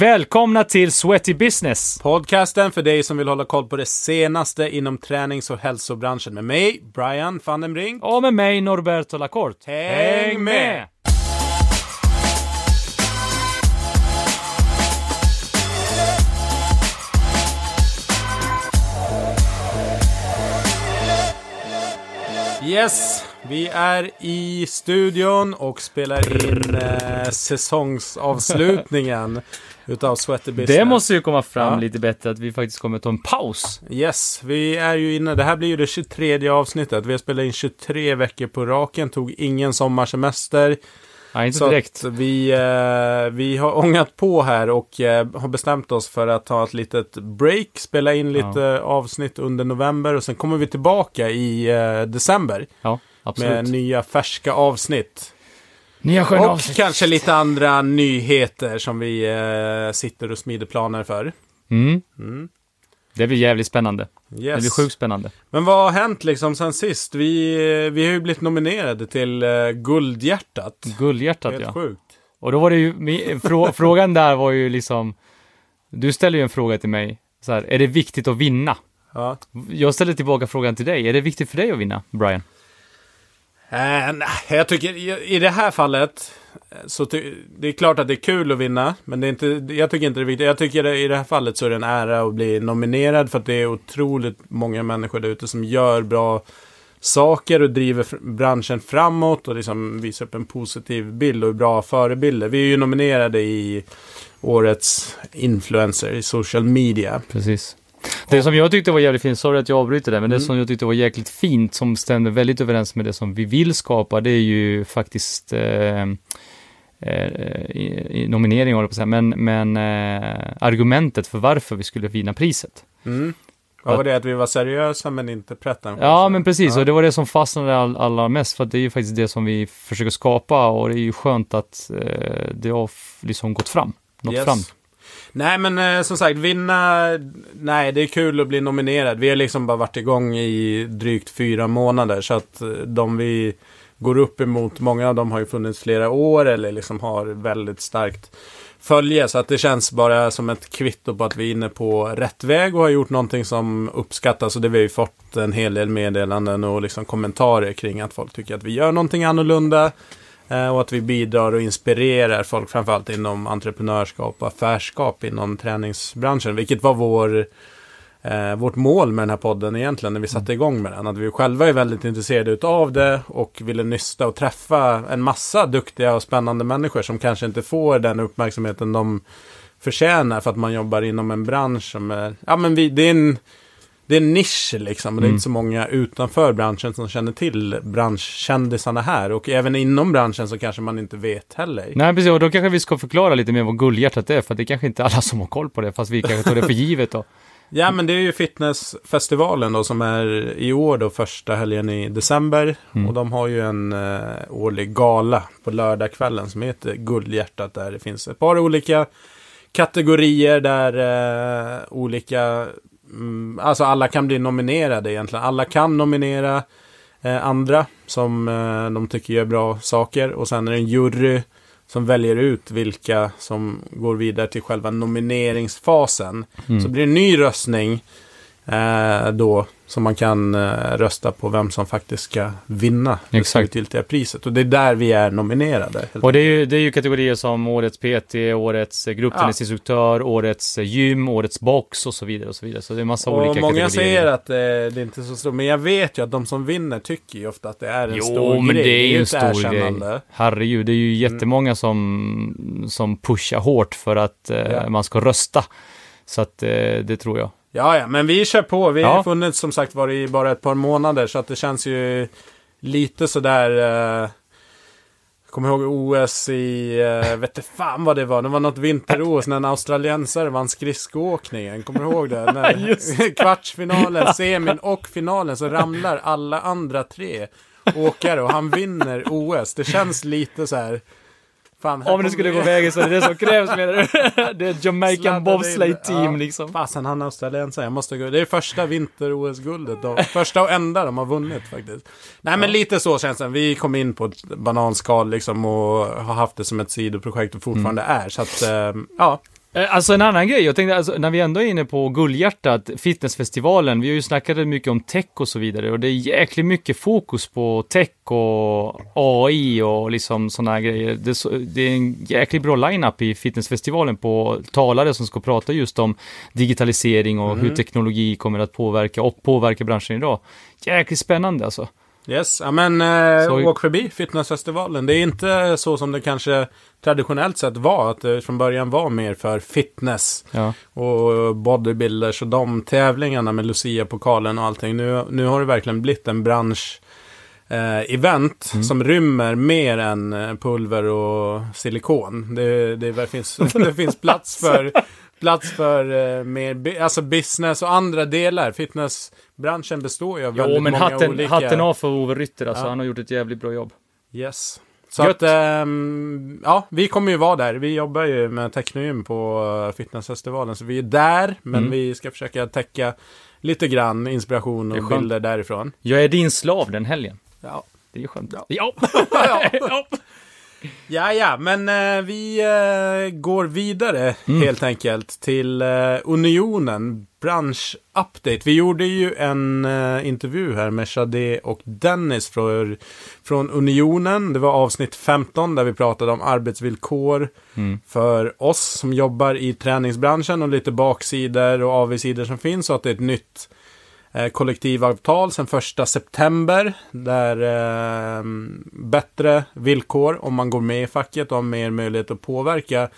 Välkomna till Sweaty Business! Podcasten för dig som vill hålla koll på det senaste inom tränings och hälsobranschen med mig, Brian van den Brink. Och med mig, Norberto Lacorte. Häng med! Yes, vi är i studion och spelar in eh, säsongsavslutningen utav Sweaty Business. Det måste ju komma fram Ja. lite bättre att vi faktiskt kommer ta en paus. Yes, vi är ju inne. Det här blir ju det 23 avsnittet. Vi har spelat in 23 veckor på raken, tog ingen sommarsemester. Nej, inte Så direkt. vi, eh, vi har ångat på här och eh, har bestämt oss för att ta ett litet break, spela in lite avsnitt under november och sen kommer vi tillbaka i eh, december Ja, absolut. med nya färska avsnitt. Nya sköna Och avsnitt. kanske lite andra nyheter som vi eh, sitter och smider planer för. Mm. Mm. Det blir jävligt spännande. Det Yes. blir sjukt spännande. Men vad har hänt liksom sen sist? Vi, vi har ju blivit nominerade till uh, Guldhjärtat. Guldhjärtat Helt ja. sjukt. Och då var det ju, frågan där var ju liksom, du ställer ju en fråga till mig, så här, är det viktigt att vinna? Ja. Jag ställer tillbaka frågan till dig, är det viktigt för dig att vinna, Brian? Eh, nej, jag tycker i, i det här fallet eh, så ty, det är klart att det är kul att vinna, men det är inte, jag tycker inte det är viktigt. Jag tycker det, i det här fallet så är det en ära att bli nominerad för att det är otroligt många människor där ute som gör bra saker och driver branschen framåt och liksom visar upp en positiv bild och är bra förebilder. Vi är ju nominerade i årets influencer i social media. Precis. Det som jag tyckte var jävligt fint, sorry att jag avbryter det, men det Mm. som jag tyckte var jäkligt fint, som stämde väldigt överens med det som vi vill skapa, det är ju faktiskt eh, eh, nominering, håller på att säga, men, men eh, argumentet för varför vi skulle vinna priset. Mm. Vad var det? Att vi var seriösa men inte pretentiösa? Ja, men precis, Ja. och det var det som fastnade all, allra mest, för att det är ju faktiskt det som vi försöker skapa, och det är ju skönt att eh, det har liksom gått fram, nått Yes. fram. Nej, men eh, som sagt, vinna... Nej, det är kul att bli nominerad. Vi har liksom bara varit igång i drygt fyra månader. Så att eh, de vi går upp emot, många av dem har ju funnits flera år eller liksom har väldigt starkt följe. Så att det känns bara som ett kvitto på att vi är inne på rätt väg och har gjort någonting som uppskattas. Och det vi har ju fått en hel del meddelanden och liksom kommentarer kring att folk tycker att vi gör någonting annorlunda. Eh, och att vi bidrar och inspirerar folk, framförallt inom entreprenörskap och affärskap inom träningsbranschen. Vilket var vår, eh, vårt mål med den här podden egentligen när vi satte igång med den. Att vi själva är väldigt intresserade utav det och ville nysta och träffa en massa duktiga och spännande människor som kanske inte får den uppmärksamheten de förtjänar för att man jobbar inom en bransch som är... Ja, men vi, det är en... Det är en nisch liksom. Och det är Mm. inte så många utanför branschen som känner till branschkändisarna här. Och även inom branschen så kanske man inte vet heller. Nej, precis, och då kanske vi ska förklara lite mer vad guldhjärtat är, för det är kanske inte alla som har koll på det, fast vi kanske tar det för givet då. Ja, men det är ju fitnessfestivalen då som är i år då första helgen i december. Mm. Och de har ju en eh, årlig gala på lördagskvällen som heter Guldhjärtat. Där det finns ett par olika kategorier där eh, olika, mm, alltså alla kan bli nominerade egentligen. Alla kan nominera eh, andra som eh, de tycker gör bra saker. Och sen är det en jury som väljer ut vilka som går vidare till själva nomineringsfasen. Mm. Så blir det en ny röstning eh, då som man kan eh, rösta på vem som faktiskt ska vinna det slutgiltiga priset. Och det är där vi är nominerade. Och det är, ju, det är ju kategorier som årets PT, årets eh, Ja. grupptennisinstruktör, årets eh, gym, årets box och så vidare och så vidare. Så det är massa och olika många kategorier. säger att eh, det är inte så stort. Men jag vet ju att de som vinner tycker ju ofta att det är en Jo, stor men grej. det är ju en stor grej. Herregud, det är ju jättemånga som, som pushar hårt för att Ja. man ska rösta. Så att det tror jag. Ja, ja, men vi kör på. Vi Ja. har funnits som sagt var i bara ett par månader. Så att det känns ju lite sådär... Eh, jag kommer ihåg OS i, eh, vet du fan vad det var. Det var något vinter-OS när en australiensare vann skridskoåkningen. Kommer du ihåg det? När kvartsfinalen, semin och finalen så ramlar alla andra tre åkare och han vinner OS. Det känns lite så här... Fan, Om det skulle vi- gå vägen så är det det som krävs menar du? Det är Jamaican bobsleigh in. team Ja. liksom. Fasen, han australiensare. Jag måste gå. Det är första vinter-OS-guldet. de- Första och enda de har vunnit faktiskt. Nej, men lite så känns det. Vi kom in på ett bananskal liksom och har haft det som ett sidoprojekt och fortfarande Mm. är. Så att, eh, ja. Eh, Alltså en annan grej, jag tänkte alltså, när vi ändå är inne på Guldhjärtat, fitnessfestivalen, vi har ju snackat mycket om tech och så vidare och det är jäkligt mycket fokus på tech och AI och liksom sådana här grejer. Det det är en jäkligt bra line-up i fitnessfestivalen på talare som ska prata just om digitalisering och hur teknologi kommer att påverka och påverka branschen idag. Jäkligt spännande alltså. Yes, ja men eh, Så- åk förbi fitnessfestivalen. Det är inte så som det kanske traditionellt sett var. Att det från början var mer för fitness Ja. och bodybuilders och de tävlingarna med Lucia-pokalen och allting. Nu, nu har det verkligen blivit en bransch eh, event Mm. som rymmer mer än eh, pulver och silikon. Det, det, det, finns, det finns plats för, plats för eh, mer alltså business och andra delar. Fitnessbranschen består ju av Jo, väldigt men många hatten, olika... hatten av för Ove Rytter alltså, Ja. han har gjort ett jävligt bra jobb. Yes. Så Gött. att, ehm, ja, vi kommer ju vara där. Vi jobbar ju med Technogym på eh, fitnessfestivalen. Så vi är där, men Mm. vi ska försöka täcka lite grann inspiration och bilder därifrån. Jag är din slav den helgen. Ja, Det är ju skönt. Ja. Ja. ja. Ja, ja men eh, vi eh, går vidare Mm. helt enkelt till eh, Unionen bransch-update. Vi gjorde ju en eh, intervju här med Shade och Dennis för, från Unionen. Det var avsnitt 15 där vi pratade om arbetsvillkor Mm. för oss som jobbar i träningsbranschen och lite baksidor och avigsidor som finns. Så att det är ett nytt kollektivavtal sen första september. Där eh, bättre villkor om man går med i facket och har mer möjlighet att påverka.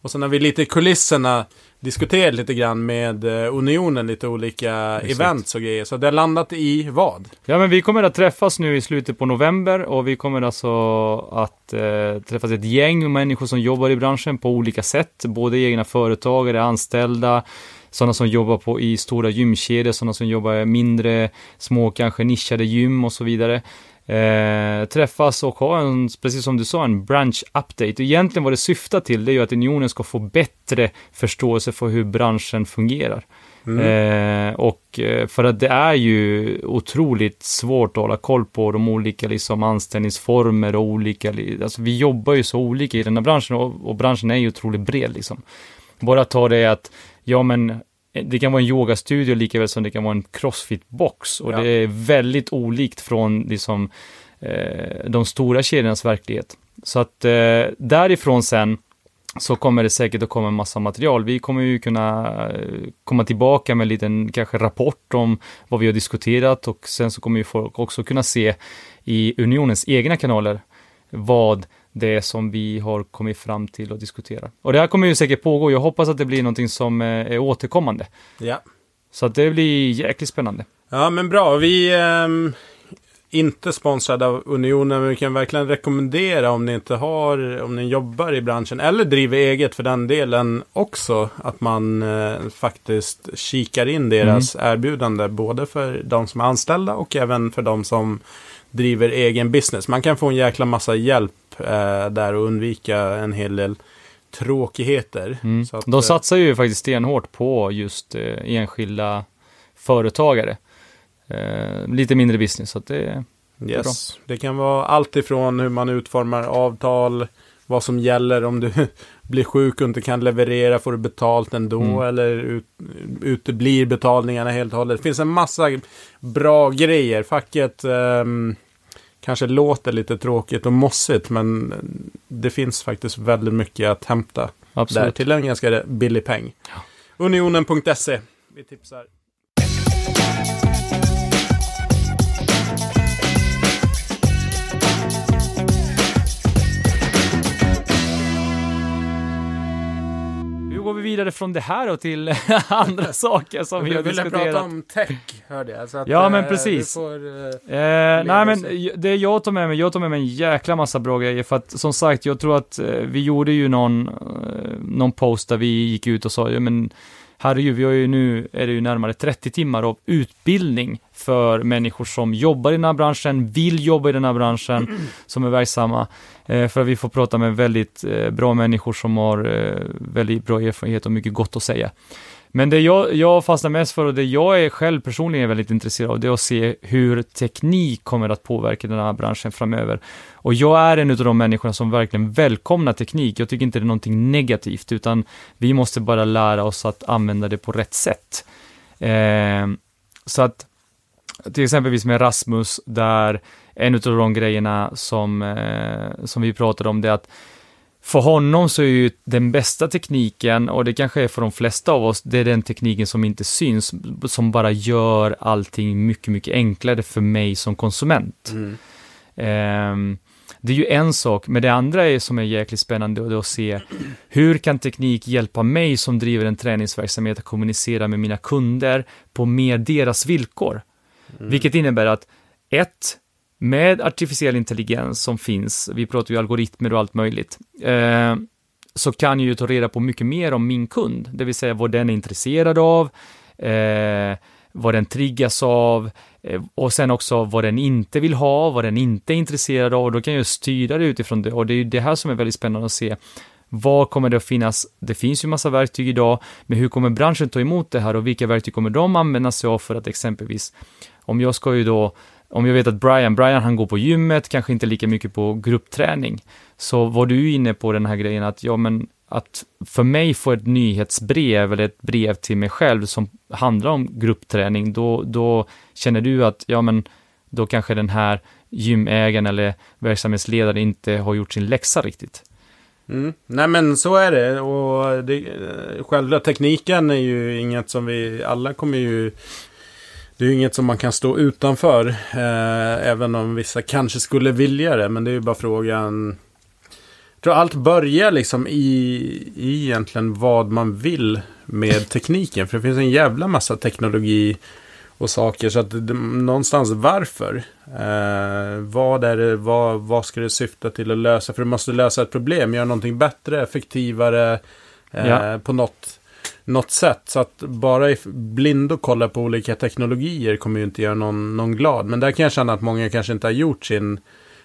Och sen har vi lite i kulisserna diskuterat lite grann med eh, Unionen, lite olika Exakt. events och grejer. Så det har landat i vad? Ja, men vi kommer att träffas nu i slutet på november och vi kommer alltså att eh, träffas ett gäng människor som jobbar i branschen på olika sätt. Både egna företagare, anställda, sådana som jobbar på i stora gymkedjor, sådana som jobbar i mindre, små, kanske nischade gym och så vidare. Eh, träffas och ha en, precis som du sa, en branch update. Och Egentligen vad det syftar till, det är ju att unionen ska få bättre förståelse för hur branschen fungerar. Eh, och eh, för att det är ju otroligt svårt att hålla koll på de olika liksom, anställningsformer och olika, li- alltså vi jobbar ju så olika i den här branschen och, och branschen är ju otroligt bred liksom. Bara ta det att, ja men eh, det kan vara en yogastudio lika väl som det kan vara en crossfit-box och Ja. det är väldigt olikt från liksom eh, de stora kedjornas verklighet. Så att eh, därifrån sen så kommer det säkert att komma en massa material. Vi kommer ju kunna eh, komma tillbaka med en liten kanske rapport om vad vi har diskuterat och sen så kommer ju folk också kunna se i Unionens egna kanaler vad det som vi har kommit fram till och diskutera. Och det här kommer ju säkert pågå. Jag hoppas att det blir någonting som eh, är återkommande. Ja. Så att det blir jäkligt spännande. Ja, men bra. Vi är ehm, inte sponsrade av Unionen, men vi kan verkligen rekommendera om ni inte har, om ni jobbar i branschen eller driver eget för den delen också, att man eh, faktiskt kikar in deras erbjudande, både för de som är anställda och även för de som driver egen business. Man kan få en jäkla massa hjälp eh, där och undvika en hel del tråkigheter. Mm. Så att, De eh, satsar ju faktiskt stenhårt på just eh, enskilda företagare. Eh, lite mindre business, så att det är Yes. Det kan vara allt ifrån hur man utformar avtal, vad som gäller om du blir sjuk och inte kan leverera, får du betalt ändå Mm. eller ut, uteblir betalningarna helt och hållet. Det finns en massa bra grejer. Facket ehm, kanske låter lite tråkigt och mossigt, men det finns faktiskt väldigt mycket att hämta där absolut. till en ganska billig peng. Unionen.se. Vi tipsar. Vi vidare från det här och till andra saker som vi Du har ville diskuterat? prata om tech, hörde jag. Så att, Ja, men eh, precis. Du får, Eh, nej men det jag tar med mig, jag tar med mig en jäkla massa bra grejer för att som sagt, jag tror att vi gjorde ju någon, någon post där vi gick ut och sa, ja men herregud, vi har ju nu, är det ju närmare 30 timmar av utbildning för människor som jobbar i den här branschen, vill jobba i den här branschen, som är verksamma. Eh, för att vi får prata med väldigt eh, bra människor som har eh, väldigt bra erfarenhet och mycket gott att säga. Men det jag, jag fastnar mest för och det jag är själv personligen väldigt intresserad av, det är att se hur teknik kommer att påverka den här branschen framöver. Och jag är en av de människorna som verkligen välkomnar teknik. Jag tycker inte det är någonting negativt, utan vi måste bara lära oss att använda det på rätt sätt. Eh, så att, till exempelvis med Rasmus, där en av de grejerna som, eh, som vi pratade om, det är att för honom så är ju den bästa tekniken, och det kanske är för de flesta av oss, det är den tekniken som inte syns, som bara gör allting mycket, mycket enklare för mig som konsument. Mm. Um, det är ju en sak, men det andra är som är jäkligt spännande och det är att se hur kan teknik hjälpa mig som driver en träningsverksamhet att kommunicera med mina kunder på mer deras villkor. Mm. Vilket innebär att ett, med artificiell intelligens som finns, vi pratar ju algoritmer och allt möjligt, eh, så kan jag ju ta reda på mycket mer om min kund, det vill säga vad den är intresserad av, eh, vad den triggas av eh, och sen också vad den inte vill ha, vad den inte är intresserad av och då kan jag styra det utifrån det och det är ju det här som är väldigt spännande att se. Vad kommer det att finnas? Det finns ju massa verktyg idag, men hur kommer branschen ta emot det här och vilka verktyg kommer de använda sig av för att exempelvis, om jag ska ju då om jag vet att Brian, Brian han går på gymmet, kanske inte lika mycket på gruppträning. Så var du inne på den här grejen att, ja men, att för mig få ett nyhetsbrev eller ett brev till mig själv som handlar om gruppträning, då, då känner du att, ja men, då kanske den här gymägaren eller verksamhetsledaren inte har gjort sin läxa riktigt. Mm. Nej men så är det och det, eh, själva tekniken är ju inget som vi alla kommer ju det är ju inget som man kan stå utanför. Eh, även om vissa kanske skulle vilja det. Men det är ju bara frågan. Jag tror allt börjar liksom i, i egentligen vad man vill med tekniken. För det finns en jävla massa teknologi och saker. Så att det, någonstans varför? Eh, vad är det, vad, vad ska det syfta till att lösa? För du måste lösa ett problem, göra någonting bättre, effektivare. Eh, ja. På något något sätt. Så att bara blind och kolla på olika teknologier kommer ju inte göra någon, någon glad. Men där kan jag känna att många kanske inte har gjort sin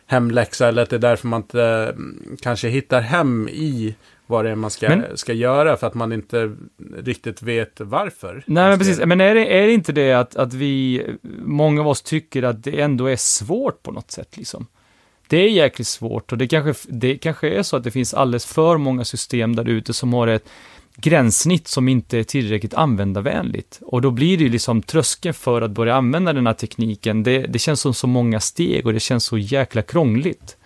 hemläxa. Eller att det är därför man inte mm, kanske hittar hem i vad det är man ska, men, ska göra för att man inte riktigt vet varför. Nej, men precis. Men är det, är det inte det att, att vi, många av oss tycker att det ändå är svårt på något sätt liksom? Det är jäkligt svårt och det kanske, det kanske är så att det finns alldeles för många system där ute som har ett gränssnitt som inte är tillräckligt användarvänligt. Och då blir det ju liksom tröskeln för att börja använda den här tekniken. Det, det känns som så många steg och det känns så jäkla krångligt.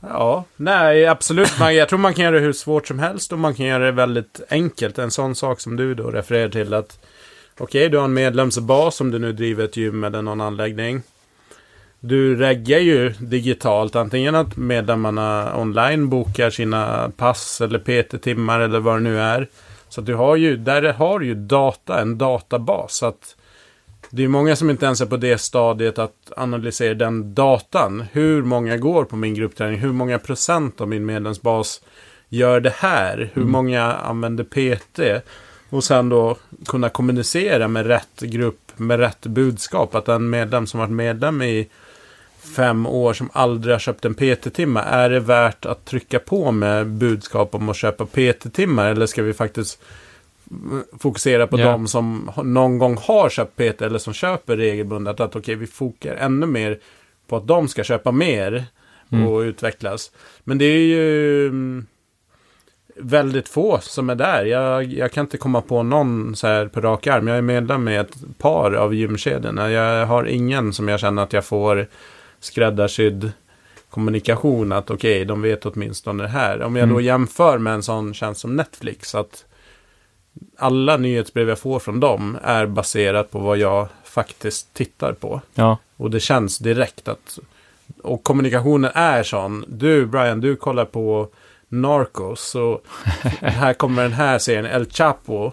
Ja, nej absolut. jag tror man kan göra det hur svårt som helst och man kan göra det väldigt enkelt. En sån sak som du då refererar till att okej, okay, du har en medlemsbas om du nu driver ett gym eller någon anläggning du reggar ju digitalt. Antingen att medlemmarna online bokar sina pass eller PT-timmar eller vad det nu är. Så att du har ju, där har du ju data, en databas. Så att det är många som inte ens är på det stadiet att analysera den datan. Hur många går på min gruppträning? Hur många procent av min medlemsbas gör det här? Hur mm. många använder PT? Och sen då kunna kommunicera med rätt grupp, med rätt budskap. Att en medlem som varit medlem i fem år som aldrig har köpt en PT-timma. Är det värt att trycka på med budskap om att köpa PT-timmar? Eller ska vi faktiskt fokusera på yeah. de som någon gång har köpt PT eller som köper regelbundet. Att okej, okay, vi fokar ännu mer på att de ska köpa mer mm. och utvecklas. Men det är ju mm, väldigt få som är där. Jag, jag kan inte komma på någon så här på rak arm. Jag är medlem i ett par av gymkedjorna. Jag har ingen som jag känner att jag får skräddarsydd kommunikation. Att okej, okay, de vet åtminstone det här. Om jag mm. då jämför med en sån tjänst som Netflix. Att alla nyhetsbrev jag får från dem är baserat på vad jag faktiskt tittar på. Ja. Och det känns direkt att... Och kommunikationen är sån. Du, Brian, du kollar på Narcos. Så här kommer den här serien, El Chapo.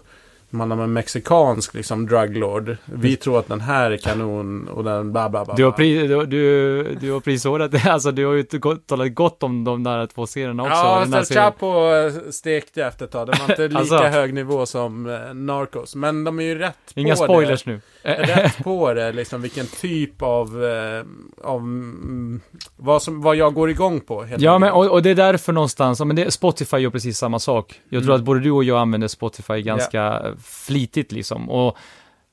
Man har en mexikansk liksom druglord. Vi tror att den här är kanon och den bla bla bla. Du har, pri, du, du, du har det, alltså du har ju talat gott om de där två serierna också. Ja, Den serien- Chapo eh, stekte efter ett tag. Den var inte lika Alltså. hög nivå som eh, Narcos. Men de är ju rätt Inga på spoilers det. nu. Rätt på det, liksom vilken typ av, eh, av mm, vad, som, vad jag går igång på. Ja, men och, och det är därför någonstans, men det, Spotify gör precis samma sak. Jag tror Mm. att både du och jag använder Spotify ganska flitigt liksom. Och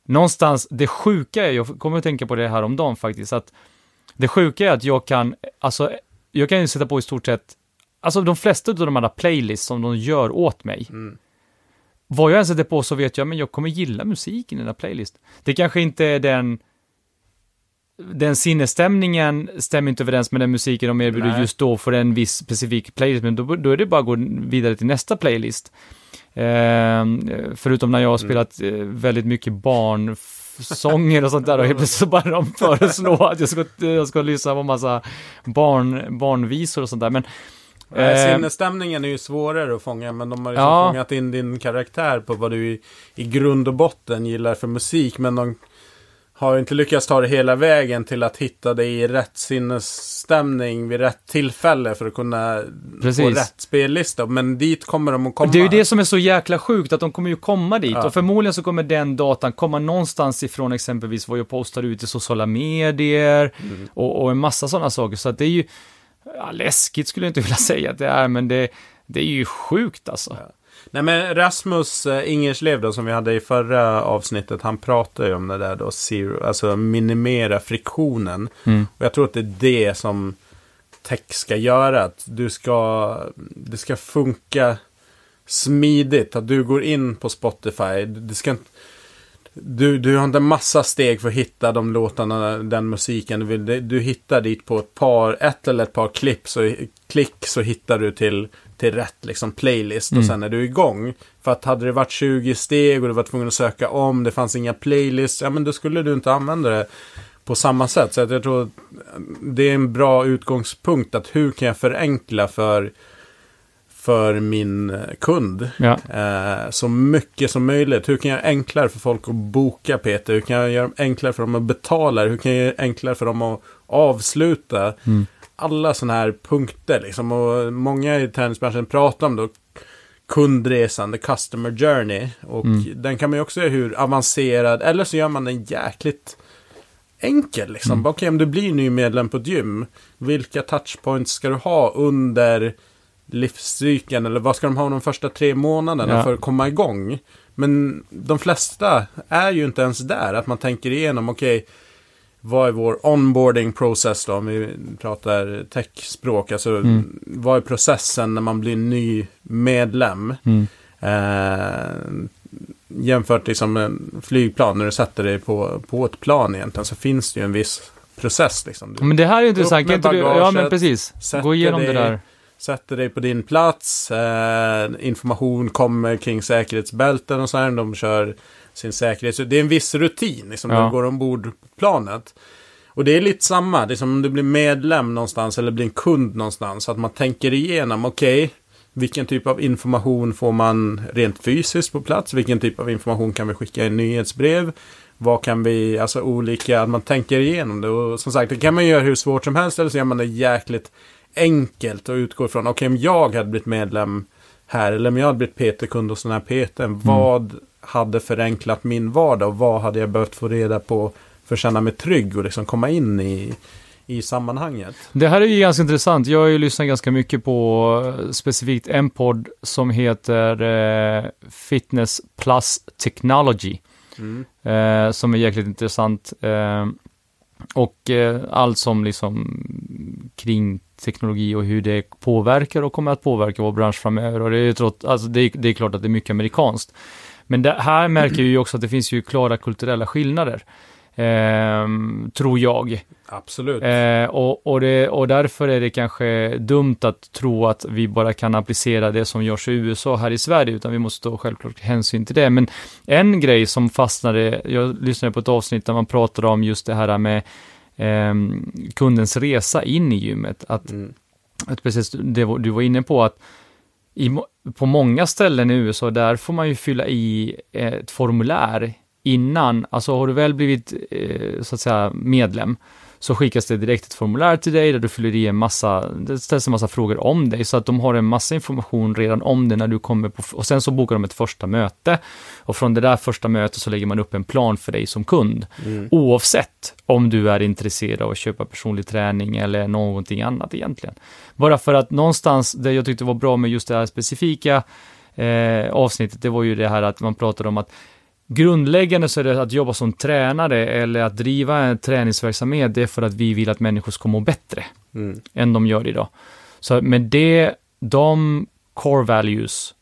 någonstans, det sjuka är, jag kommer att tänka på det här om dagen faktiskt, att det sjuka är att jag kan, alltså, jag kan ju sätta på i stort sett, alltså de flesta av de här playlists som de gör åt mig, Mm. Vad jag än sätter på så vet jag, men jag kommer gilla musiken i den här playlist. Det kanske inte är den den sinnesstämningen stämmer inte överens med den musiken de erbjuder Nej. just då för en viss specifik playlist, men då, då är det bara att gå vidare till nästa playlist. Eh, förutom när jag har spelat eh, väldigt mycket barnsånger och sånt där och helt plötsligt så börjar de föreslå att jag ska, jag ska lyssna på massa barn, barnvisor och sånt där. Men Nej, eh, Sinnesstämningen är ju svårare att fånga, men de har liksom Ja. fångat in din karaktär på vad du i, i grund och botten gillar för musik, men de har inte lyckats ta det hela vägen till att hitta dig i rätt sinnesstämning vid rätt tillfälle för att kunna Precis. få rätt spellista. Men dit kommer de att komma. Det är ju det som är så jäkla sjukt, att de kommer ju komma dit. Ja. Och förmodligen så kommer den datan komma någonstans ifrån exempelvis vad jag postar ut i sociala medier Mm. och, och en massa sådana saker. Så att det är ju, ja, läskigt skulle jag inte vilja säga att det är, men det, det är ju sjukt alltså. Ja. Nej men Rasmus eh, Ingerslev då, som vi hade i förra avsnittet, han pratar ju om det där då, zero, alltså minimera friktionen. Mm. Och jag tror att det är det som tech ska göra. Att du ska, det ska funka smidigt. Att du går in på Spotify. Det ska inte, du, du har inte massa steg för att hitta de låtarna, den musiken du vill. Du hittar dit på ett par, ett eller ett par klipp, så, klick så hittar du till, till rätt liksom, playlist. Mm. Och sen är du igång. För att hade det varit 20 steg och du var tvungen att söka om, det fanns inga playlists, ja men då skulle du inte använda det på samma sätt. Så jag tror att det är en bra utgångspunkt att hur kan jag förenkla för, för min kund Ja. eh, så mycket som möjligt. Hur kan jag göra enklare för folk att boka Peter? Hur kan jag göra enklare för dem att betala? Hur kan jag göra enklare för dem att avsluta? Mm. Alla sådana här punkter liksom. Och många i tennisbranschen pratar om då kundresan, the customer journey. Och Mm. den kan man ju också göra hur avancerad, eller så gör man den jäkligt enkel liksom. Mm. Okej, om du blir ny medlem på ett gym, vilka touchpoints ska du ha under livscykeln? Eller vad ska de ha de första tre månaderna Ja. för att komma igång? Men de flesta är ju inte ens där, att man tänker igenom, okej, vad är vår onboarding process då, om vi pratar techspråk, alltså Mm. vad är processen när man blir ny medlem? Mm. Eh, jämfört liksom en flygplan, när du sätter dig på, på ett plan egentligen, så finns det ju en viss process. Liksom. Du Men det här är intressant, Upp kan inte du, ja men precis, gå igenom det där. Sätter dig på din plats, eh, information kommer kring säkerhetsbälten och så här, de kör sin säkerhet. Så det är en viss rutin liksom, Ja. du går ombord på planet. Och det är lite samma, det är som om du blir medlem någonstans eller blir en kund någonstans. Så att man tänker igenom, okej, vilken typ av information får man rent fysiskt på plats? Vilken typ av information kan vi skicka i nyhetsbrev? Vad kan vi, alltså olika, att man tänker igenom det. Och som sagt, det kan man göra hur svårt som helst eller så gör man det jäkligt enkelt och utgår från, okej om jag hade blivit medlem här eller om jag hade blivit PT-kund hos den här PTn, vad hade förenklat min vardag och vad hade jag behövt få reda på för att känna mig trygg och liksom komma in i, i sammanhanget. Det här är ju ganska intressant. Jag har ju lyssnat ganska mycket på eh, specifikt en podd som heter eh, Fitness Plus Technology. Mm. eh, som är jäkligt intressant. Eh, och eh, allt som liksom kring teknologi och hur det påverkar och kommer att påverka vår bransch framöver. Och det är, trots, alltså det, är, det är klart att det är mycket amerikanskt. Men det här märker ju också att det finns ju klara kulturella skillnader. Eh, tror jag. Absolut. Eh, och, och, det, och därför är det kanske dumt att tro att vi bara kan applicera det som görs i USA här i Sverige, utan vi måste ta självklart hänsyn till det. Men en grej som fastnade, jag lyssnade på ett avsnitt där man pratade om just det här med eh, kundens resa in i gymmet, att, Mm. att precis det du var inne på, att i, på många ställen i USA, där får man ju fylla i ett formulär innan, alltså har du väl blivit eh, så att säga medlem, så skickas det direkt ett formulär till dig där du fyller i en massa, det ställs en massa frågor om dig, så att de har en massa information redan om dig när du kommer på, och sen så bokar de ett första möte, och från det där första mötet så lägger man upp en plan för dig som kund, oavsett om du är intresserad av att köpa personlig träning eller någonting annat egentligen. Bara för att någonstans, det jag tyckte var bra med just det här specifika eh, avsnittet, det var ju det här att man pratade om att Grundläggande så är det att jobba som tränare eller att driva en träningsverksamhet, det är för att vi vill att människor ska må bättre Mm. än de gör idag. Så med det, de core values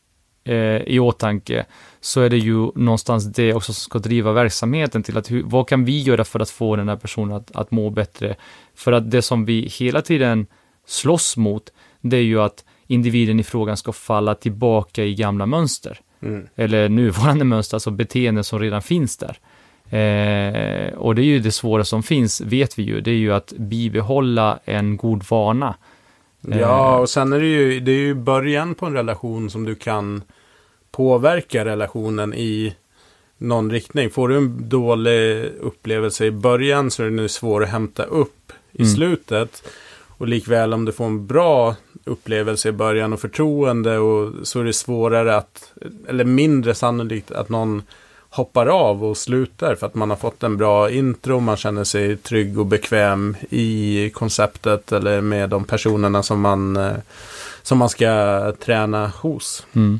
eh, i åtanke, så är det ju någonstans det också som ska driva verksamheten till att hur, vad kan vi göra för att få den här personen att, att må bättre? För att det som vi hela tiden slåss mot, det är ju att individen i frågan ska falla tillbaka i gamla mönster Mm. eller nuvarande mönster, alltså beteenden som redan finns där. Eh, och det är ju det svåra som finns, vet vi ju, det är ju att bibehålla en god vana. Ja, och sen är det ju, det är ju början på en relation som du kan påverka relationen i någon riktning. Får du en dålig upplevelse i början så är det nu svår att hämta upp i Mm. slutet. Och likväl om du får en bra upplevelse i början och förtroende och så är det svårare att, eller mindre sannolikt att någon hoppar av och slutar för att man har fått en bra intro, man känner sig trygg och bekväm i konceptet eller med de personerna som man, eh, som man ska träna hos. Mm.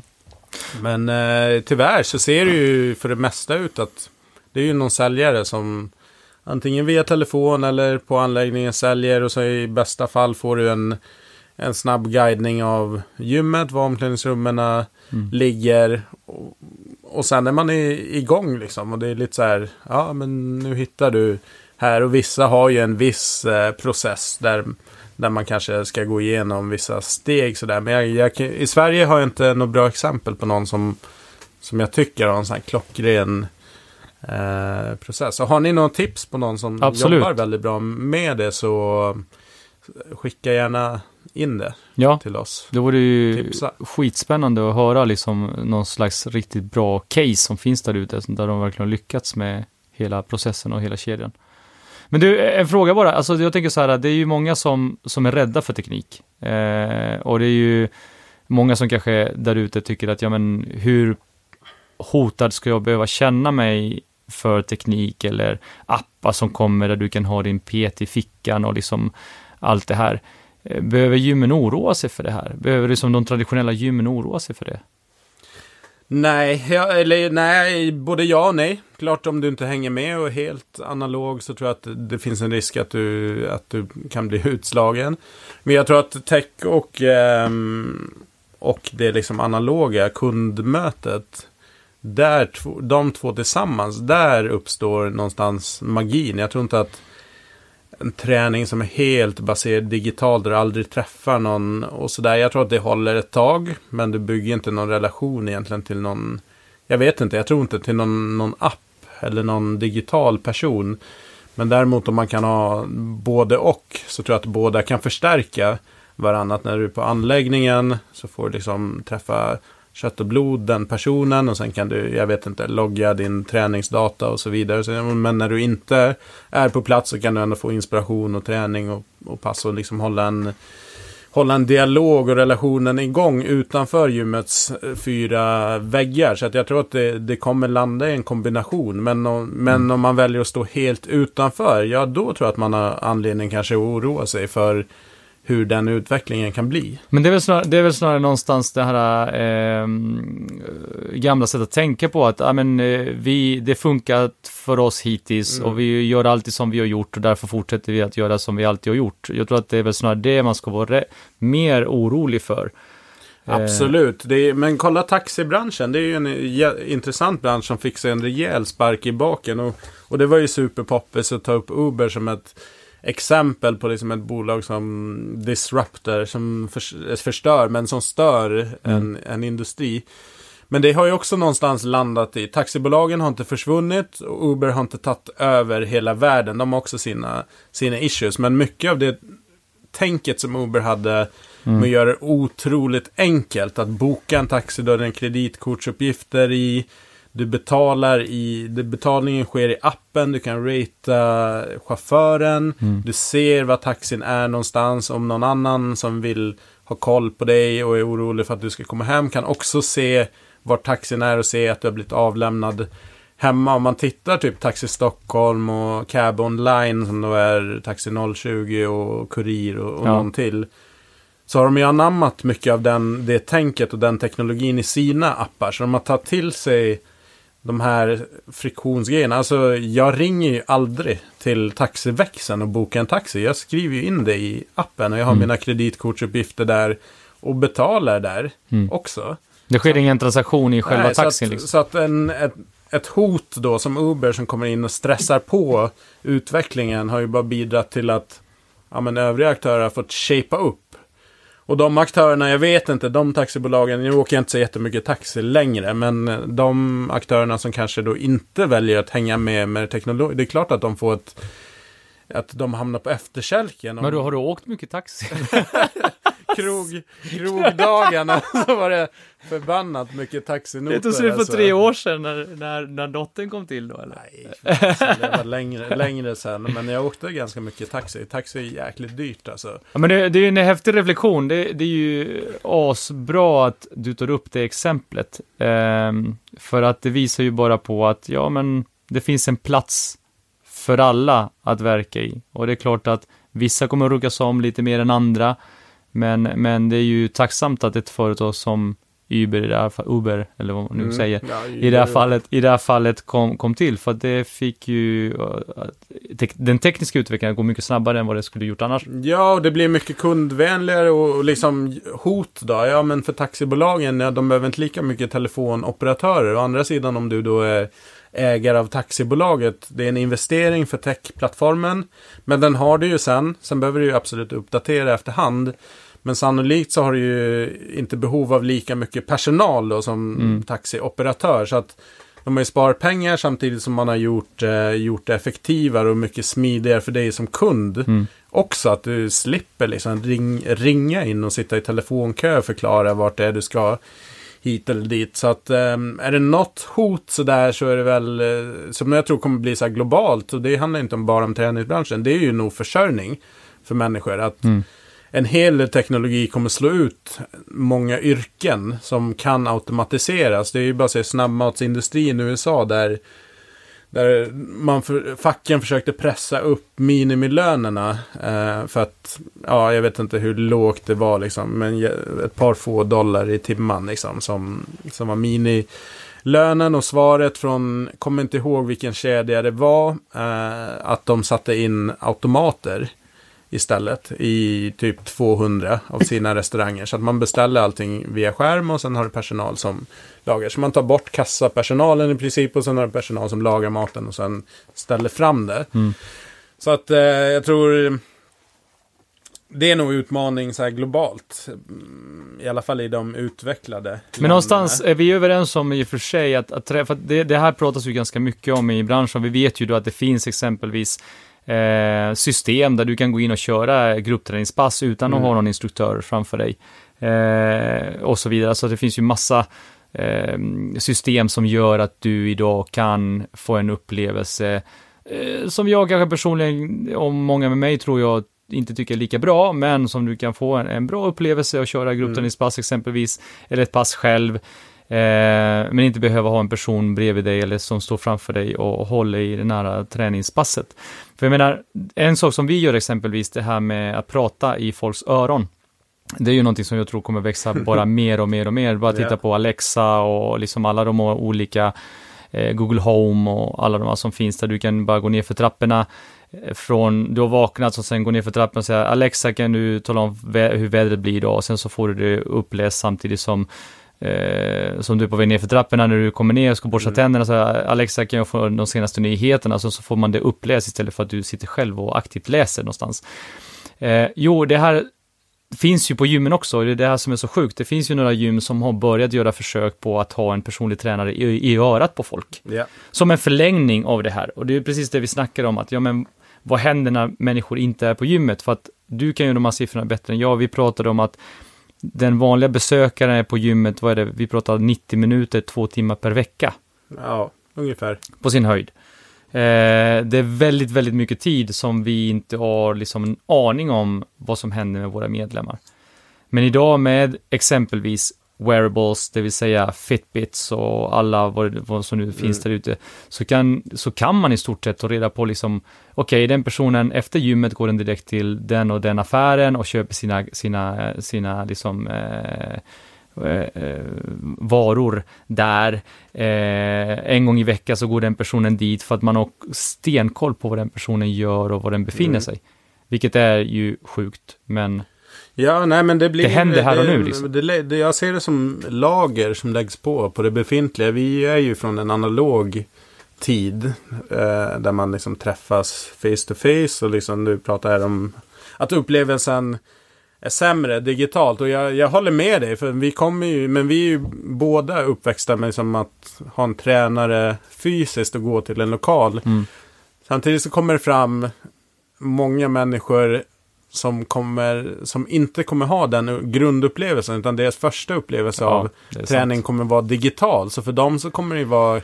Men eh, tyvärr så ser det ju för det mesta ut att det är ju någon säljare som antingen via telefon eller på anläggningen säljer och så i bästa fall får du en, en snabb guidning av gymmet, var omklädningsrummen Mm. ligger. Och, och sen är man i, igång liksom och det är lite så här, ja men nu hittar du här och vissa har ju en viss eh, process där, där man kanske ska gå igenom vissa steg sådär. Men jag, jag, i Sverige har jag inte något bra exempel på någon som, som jag tycker har en sån här klockren eh, process. Så har ni några tips på någon som Absolut. jobbar väldigt bra med det så skicka gärna in det Ja, till oss. det vore ju Tipsa. skitspännande att höra liksom någon slags riktigt bra case som finns där ute, där de verkligen har lyckats med hela processen och hela kedjan. Men du, en fråga bara, alltså jag tänker så här, det är ju många som, som är rädda för teknik. Eh, och det är ju många som kanske där ute tycker att, ja men hur hotad ska jag behöva känna mig för teknik eller appar som kommer där du kan ha din PT i fickan och liksom allt det här. Eh, behöver gymmen oroa sig för det här? Behöver liksom de traditionella gymmen oroa sig för det? Nej, jag, eller nej, både ja och nej. Klart om du inte hänger med och är helt analog så tror jag att det finns en risk att du, att du kan bli utslagen. Men jag tror att tech och, ehm, och det liksom analoga kundmötet, där, de två tillsammans, där uppstår någonstans magin. Jag tror inte att en träning som är helt baserad digitalt där du aldrig träffar någon och sådär. Jag tror att det håller ett tag, men du bygger inte någon relation egentligen till någon, jag vet inte, jag tror inte till någon, någon app eller någon digital person. Men däremot om man kan ha både och så tror jag att båda kan förstärka varandra. När du är på anläggningen så får du liksom träffa kött och blod den personen och sen kan du, jag vet inte, logga din träningsdata och så vidare. Men när du inte är på plats så kan du ändå få inspiration och träning och, och pass och liksom hålla en, hålla en dialog och relationen igång utanför gymmets eh, fyra väggar. Så att jag tror att det, det kommer landa i en kombination. Men, om, men om man väljer att stå helt utanför, ja då tror jag att man har anledning kanske att oroa sig för hur den utvecklingen kan bli. Men det är väl snarare, det är väl snarare någonstans det här eh, gamla sättet att tänka på att ja, men, eh, vi, det funkar för oss hittills Mm. och vi gör alltid som vi har gjort och därför fortsätter vi att göra som vi alltid har gjort. Jag tror att det är väl snarare det man ska vara mer orolig för. Eh, Absolut, är, men kolla taxibranschen. Det är ju en intressant bransch som fick sig en rejäl spark i baken. Och, och det var ju superpoppis att ta upp Uber som ett exempel på liksom ett bolag som disruptor, som förs- förstör, men som stör en, en industri. Men det har ju också någonstans landat i, taxibolagen har inte försvunnit och Uber har inte tagit över hela världen. De har också sina, sina issues, men mycket av det tänket som Uber hade med att göra det otroligt enkelt. Att boka en taxi, då det kreditkortsuppgifter i. Du betalar i, det, betalningen sker i appen, du kan ratea chauffören. Du ser vad taxin är någonstans. Om någon annan som vill ha koll på dig och är orolig för att du ska komma hem kan också se var taxin är och se att du har blivit avlämnad hemma. Om man tittar typ Taxi Stockholm och Cab Online som då är Taxi 020 och Kurir och, och Ja. någon till. Så har de ju anammat mycket av den, det tänket och den teknologin i sina appar. Så de har tagit till sig de här friktionsgrejerna. Alltså jag ringer ju aldrig till taxiväxeln och bokar en taxi. Jag skriver ju in det i appen och jag har Mm. mina kreditkortsuppgifter där och betalar där Mm. också. Det sker ingen transaktion i själva Nej, taxin så att, liksom. så att en, ett, ett hot då som Uber som kommer in och stressar på utvecklingen har ju bara bidragit till att ja, men övriga aktörer har fått shapea upp. Och de aktörerna, jag vet inte, de taxibolagen, nu åker jag inte så jättemycket taxi längre, men de aktörerna som kanske då inte väljer att hänga med med teknologi, det är klart att de får ett att de hamnar på efterkälken. Men då har du åkt mycket taxi? krog, krogdagarna så var det förbannat mycket taxinotor. Det tog slut för tre år sedan när, när, när dottern kom till då eller? Nej, det var längre, längre sen. Men jag åkte ganska mycket taxi. Taxi är jäkligt dyrt alltså. Ja, men det, det är ju en häftig reflektion. Det, det är ju asbra att du tar upp det exemplet. Ehm, för att det visar ju bara på att, ja men, det finns en plats för alla att verka i. Och det är klart att vissa kommer att ruggas om lite mer än andra. Men, men det är ju tacksamt att ett företag som Uber, i det här, Uber, eller vad man nu Mm. säger, Ja, i det här fallet, i det här fallet kom, kom till. För att det fick ju, tek, den tekniska utvecklingen går mycket snabbare än vad det skulle gjort annars. Ja, och det blir mycket kundvänligare och och liksom hot då. Ja, men för taxibolagen, ja, de behöver inte lika mycket telefonoperatörer. Å andra sidan om du då är ägare av taxibolaget, det är en investering för techplattformen. Men den har du ju sen. Sen behöver du ju absolut uppdatera efterhand. Men sannolikt så har du ju inte behov av lika mycket personal då som Mm. taxioperatör. Så att de har ju sparat pengar samtidigt som man har gjort, eh, gjort det effektivare och mycket smidigare för dig som kund. Mm. Också att du slipper liksom ring, ringa in och sitta i telefonkö och förklara vart det är du ska hit eller dit. Så att ehm, är det något hot sådär så är det väl, eh, som jag tror kommer bli så här globalt, och det handlar inte om bara om träningsbranschen, det är ju nog försörjning för människor. Att Mm. en hel del teknologi kommer slå ut många yrken som kan automatiseras. Det är ju bara att se snabbmatsindustrin i USA där, där man för, facken försökte pressa upp minimilönerna eh, för att, ja, jag vet inte hur lågt det var liksom, men ett par få dollar i timman liksom som, som var minilönen. Och svaret från, kommer inte ihåg vilken kedja det var, eh, att de satte in automater istället i typ 200 av sina restauranger. Så att man beställer allting via skärm och sen har du personal som lagar. Så man tar bort kassapersonalen i princip och sen har du personal som lagar maten och sen ställer fram det. Mm. Så att eh, jag tror det är nog utmaning så här globalt. Mm, I alla fall i de utvecklade Men länderna. någonstans är vi överens om i och för sig att, att att det, det här pratas ju ganska mycket om i branschen. Vi vet ju då att det finns exempelvis eh, system där du kan gå in och köra gruppträningspass utan att Mm. ha någon instruktör framför dig. Eh, och så vidare. Så det finns ju massa eh, system som gör att du idag kan få en upplevelse eh, som jag kanske personligen, och många med mig tror jag, inte tycker är lika bra, men som du kan få en, en bra upplevelse att köra gruppträningspass exempelvis, eller ett pass själv, men inte behöva ha en person bredvid dig eller som står framför dig och håller i det nära träningspasset. För jag menar, en sak som vi gör exempelvis, det här med att prata i folks öron, det är ju någonting som jag tror kommer växa bara mer och mer och mer. Bara titta på Alexa och liksom alla de olika eh, Google Home och alla de här som finns där du kan bara gå ner för trapporna eh, från, du har vaknat och sen gå ner för trappan och säga Alexa kan du tala om vä- hur vädret blir idag och sen så får du det uppläst samtidigt som eh, som du på väg ner för trapporna när du kommer ner och ska borsta Mm. tänderna så här, Alexa kan jag få de senaste nyheterna så, så får man det uppläst istället för att du sitter själv och aktivt läser någonstans. Eh, jo, det här finns ju på gymmen också, det är det här som är så sjukt. Det finns ju några gym som har börjat göra försök på att ha en personlig tränare i, i örat på folk. Ja. Som en förlängning av det här. Och det är precis det vi snackar om, att ja men vad händer när människor inte är på gymmet? För att du kan ju de här siffrorna bättre än jag. Vi pratade om att den vanliga besökaren på gymmet, vad är det, vi pratar 90 minuter, två timmar per vecka. Ja, ungefär. På sin höjd. Eh, det är väldigt, väldigt mycket tid som vi inte har liksom en aning om vad som händer med våra medlemmar. Men idag med exempelvis wearables, det vill säga Fitbits och alla vad, vad som nu finns mm. där ute, så kan, så kan man i stort sett ta reda på liksom, okej, okay, den personen efter gymmet går den direkt till den och den affären och köper sina, sina, sina liksom, eh, eh, varor där. Eh, en gång i veckan så går den personen dit för att man har stenkoll på vad den personen gör och var den befinner mm. sig. Vilket är ju sjukt, men Ja, nej men det blir... Det händer här och nu liksom. Det, det, jag ser det som lager som läggs på, på det befintliga. Vi är ju från en analog tid. Eh, där man liksom träffas face to face. Och liksom du pratar här om att upplevelsen är sämre digitalt. Och jag, jag håller med dig. För vi kommer ju, men vi är ju båda uppväxta med som att ha en tränare fysiskt och gå till en lokal. Mm. Samtidigt så kommer det fram många människor som, kommer, som inte kommer ha den grundupplevelsen. Utan deras första upplevelse ja, av träning sant. kommer vara digital. Så för dem så kommer det vara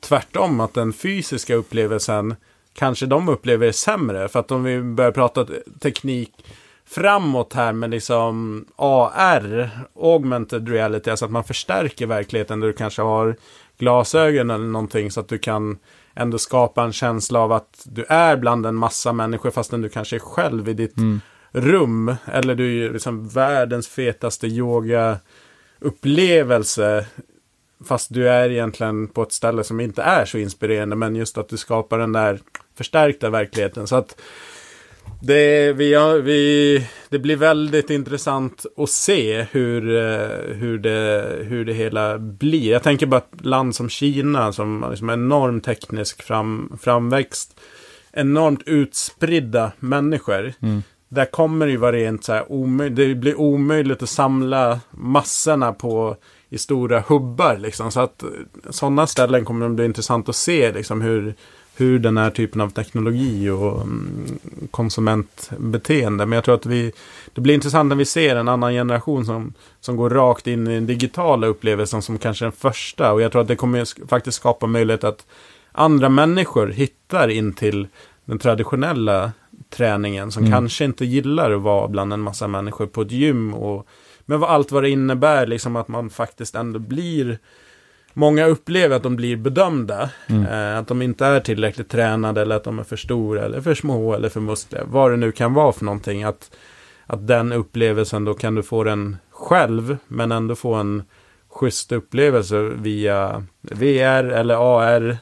tvärtom. Att den fysiska upplevelsen kanske de upplever sämre. För att om vi börjar prata teknik framåt här med liksom AR, augmented reality, alltså att man förstärker verkligheten där du kanske har glasögon eller någonting så att du kan ändå skapa en känsla av att du är bland en massa människor fastän du kanske är själv i ditt mm. rum. Eller du är liksom världens fetaste yoga upplevelse. Fast du är egentligen på ett ställe som inte är så inspirerande. Men just att du skapar den där förstärkta verkligheten. Så att det, vi, har, vi, det blir väldigt intressant att se hur, eh, hur, det, hur det hela blir. Jag tänker bara ett land som Kina som har liksom enorm teknisk fram, framväxt. Enormt utspridda människor. Mm. Där kommer det ju vara rent så här omöjligt. Det blir omöjligt att samla massorna på i stora hubbar liksom. Så att sådana ställen kommer det bli intressant att se liksom hur hur den här typen av teknologi och mm, konsumentbeteende. Men jag tror att vi, det blir intressant när vi ser en annan generation som, som går rakt in i den digitala upplevelsen som kanske den första. Och jag tror att det kommer faktiskt skapa möjlighet att andra människor hittar in till den traditionella träningen som mm. kanske inte gillar att vara bland en massa människor på ett gym. Och, men vad, allt vad det innebär, liksom att man faktiskt ändå blir Många upplever att de blir bedömda. Mm. Eh, att de inte är tillräckligt tränade eller att de är för stora eller för små eller för muskliga. Vad det nu kan vara för någonting. Att, att den upplevelsen då kan du få den själv men ändå få en schysst upplevelse via VR eller AR.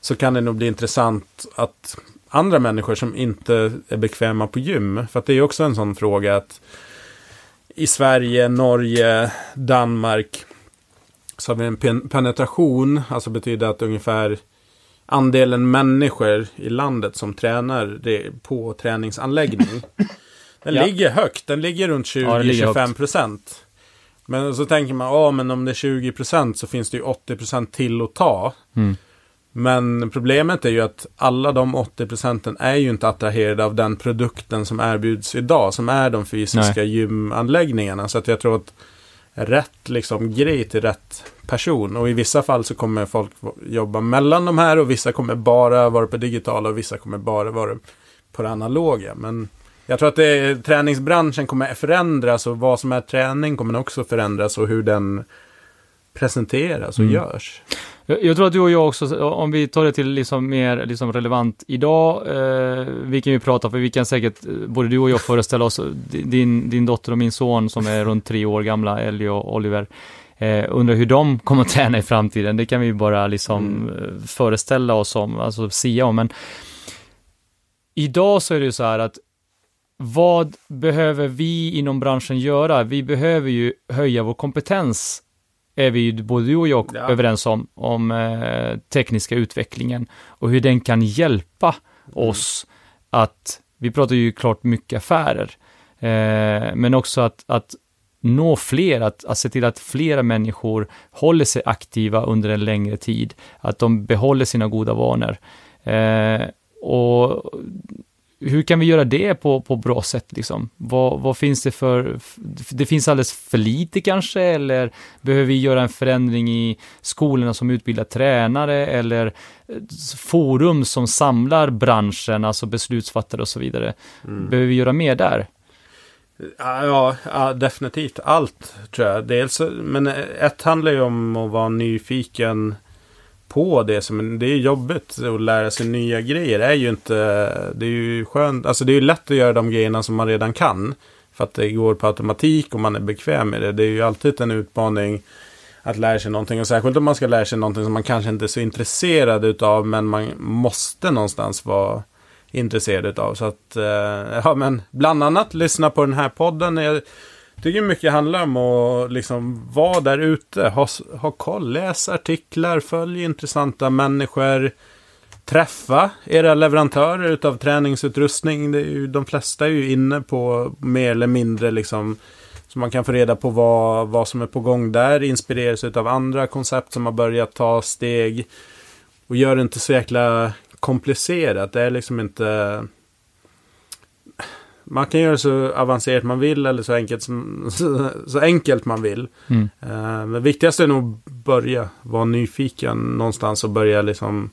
Så kan det nog bli intressant att andra människor som inte är bekväma på gym. För att det är också en sån fråga att i Sverige, Norge, Danmark så har vi en penetration, alltså betyder att ungefär andelen människor i landet som tränar på träningsanläggning. Den ja. ligger högt, den ligger runt 20-25 procent. Men så tänker man, ja men om det är 20 procent så finns det ju 80 procent till att ta. Mm. Men problemet är ju att alla de 80 procenten är ju inte attraherade av den produkten som erbjuds idag, som är de fysiska Nej. gymanläggningarna. Så att jag tror att rätt liksom, grej till rätt person. Och i vissa fall så kommer folk jobba mellan de här och vissa kommer bara vara på digitala och vissa kommer bara vara på det analoga. Men jag tror att det, träningsbranschen kommer förändras och vad som är träning kommer också förändras och hur den presenteras och mm. görs. Jag, jag, tror att du och jag också, om vi tar det till liksom mer liksom relevant idag, eh, vi kan ju prata, för vi kan säkert, eh, både du och jag föreställa oss, din, din dotter och min son som är runt tre år gamla, Ellie och Oliver, eh, undrar hur de kommer att träna i framtiden. Det kan vi bara liksom mm. Eh, föreställa oss om, alltså sia om. Men idag så är det ju så här att vad behöver vi inom branschen göra? Vi behöver ju höja vår kompetens är vi både du och jag ja. överens om, om eh, tekniska utvecklingen och hur den kan hjälpa mm. oss att, vi pratar ju klart mycket affärer, eh, men också att, att nå fler, att, att se till att flera människor håller sig aktiva under en längre tid, att de behåller sina goda vanor. Eh, och hur kan vi göra det på, på bra sätt liksom? Vad, vad finns det för, det finns alldeles för lite kanske, eller behöver vi göra en förändring i skolorna som utbildar tränare, eller eh, forum som samlar branschen, alltså beslutsfattare och så vidare. Mm. Behöver vi göra mer där? Ja, ja, definitivt. Allt tror jag. Dels, men ett handlar ju om att vara nyfiken på det. Som, det är jobbigt att lära sig nya grejer. Det är ju inte... Det är ju skönt. Alltså det är ju lätt att göra de grejerna som man redan kan. För att det går på automatik och man är bekväm med det. Det är ju alltid en utmaning att lära sig någonting. Och särskilt om man ska lära sig någonting som man kanske inte är så intresserad utav. Men man måste någonstans vara intresserad utav. Så att, eh, ja men bland annat lyssna på den här podden. Jag tycker mycket handlar om att liksom vara där ute, ha, ha koll, läs artiklar, följ intressanta människor. Träffa era leverantörer utav träningsutrustning. Det är ju, de flesta är ju inne på mer eller mindre liksom så man kan få reda på vad, vad som är på gång där. Inspireras av andra koncept som har börjat ta steg. Och gör det inte så jäkla komplicerat. Det är liksom inte... Man kan göra så avancerat man vill eller så enkelt, som, så, så enkelt man vill. Mm. Uh, men viktigast är nog att börja vara nyfiken någonstans och börja liksom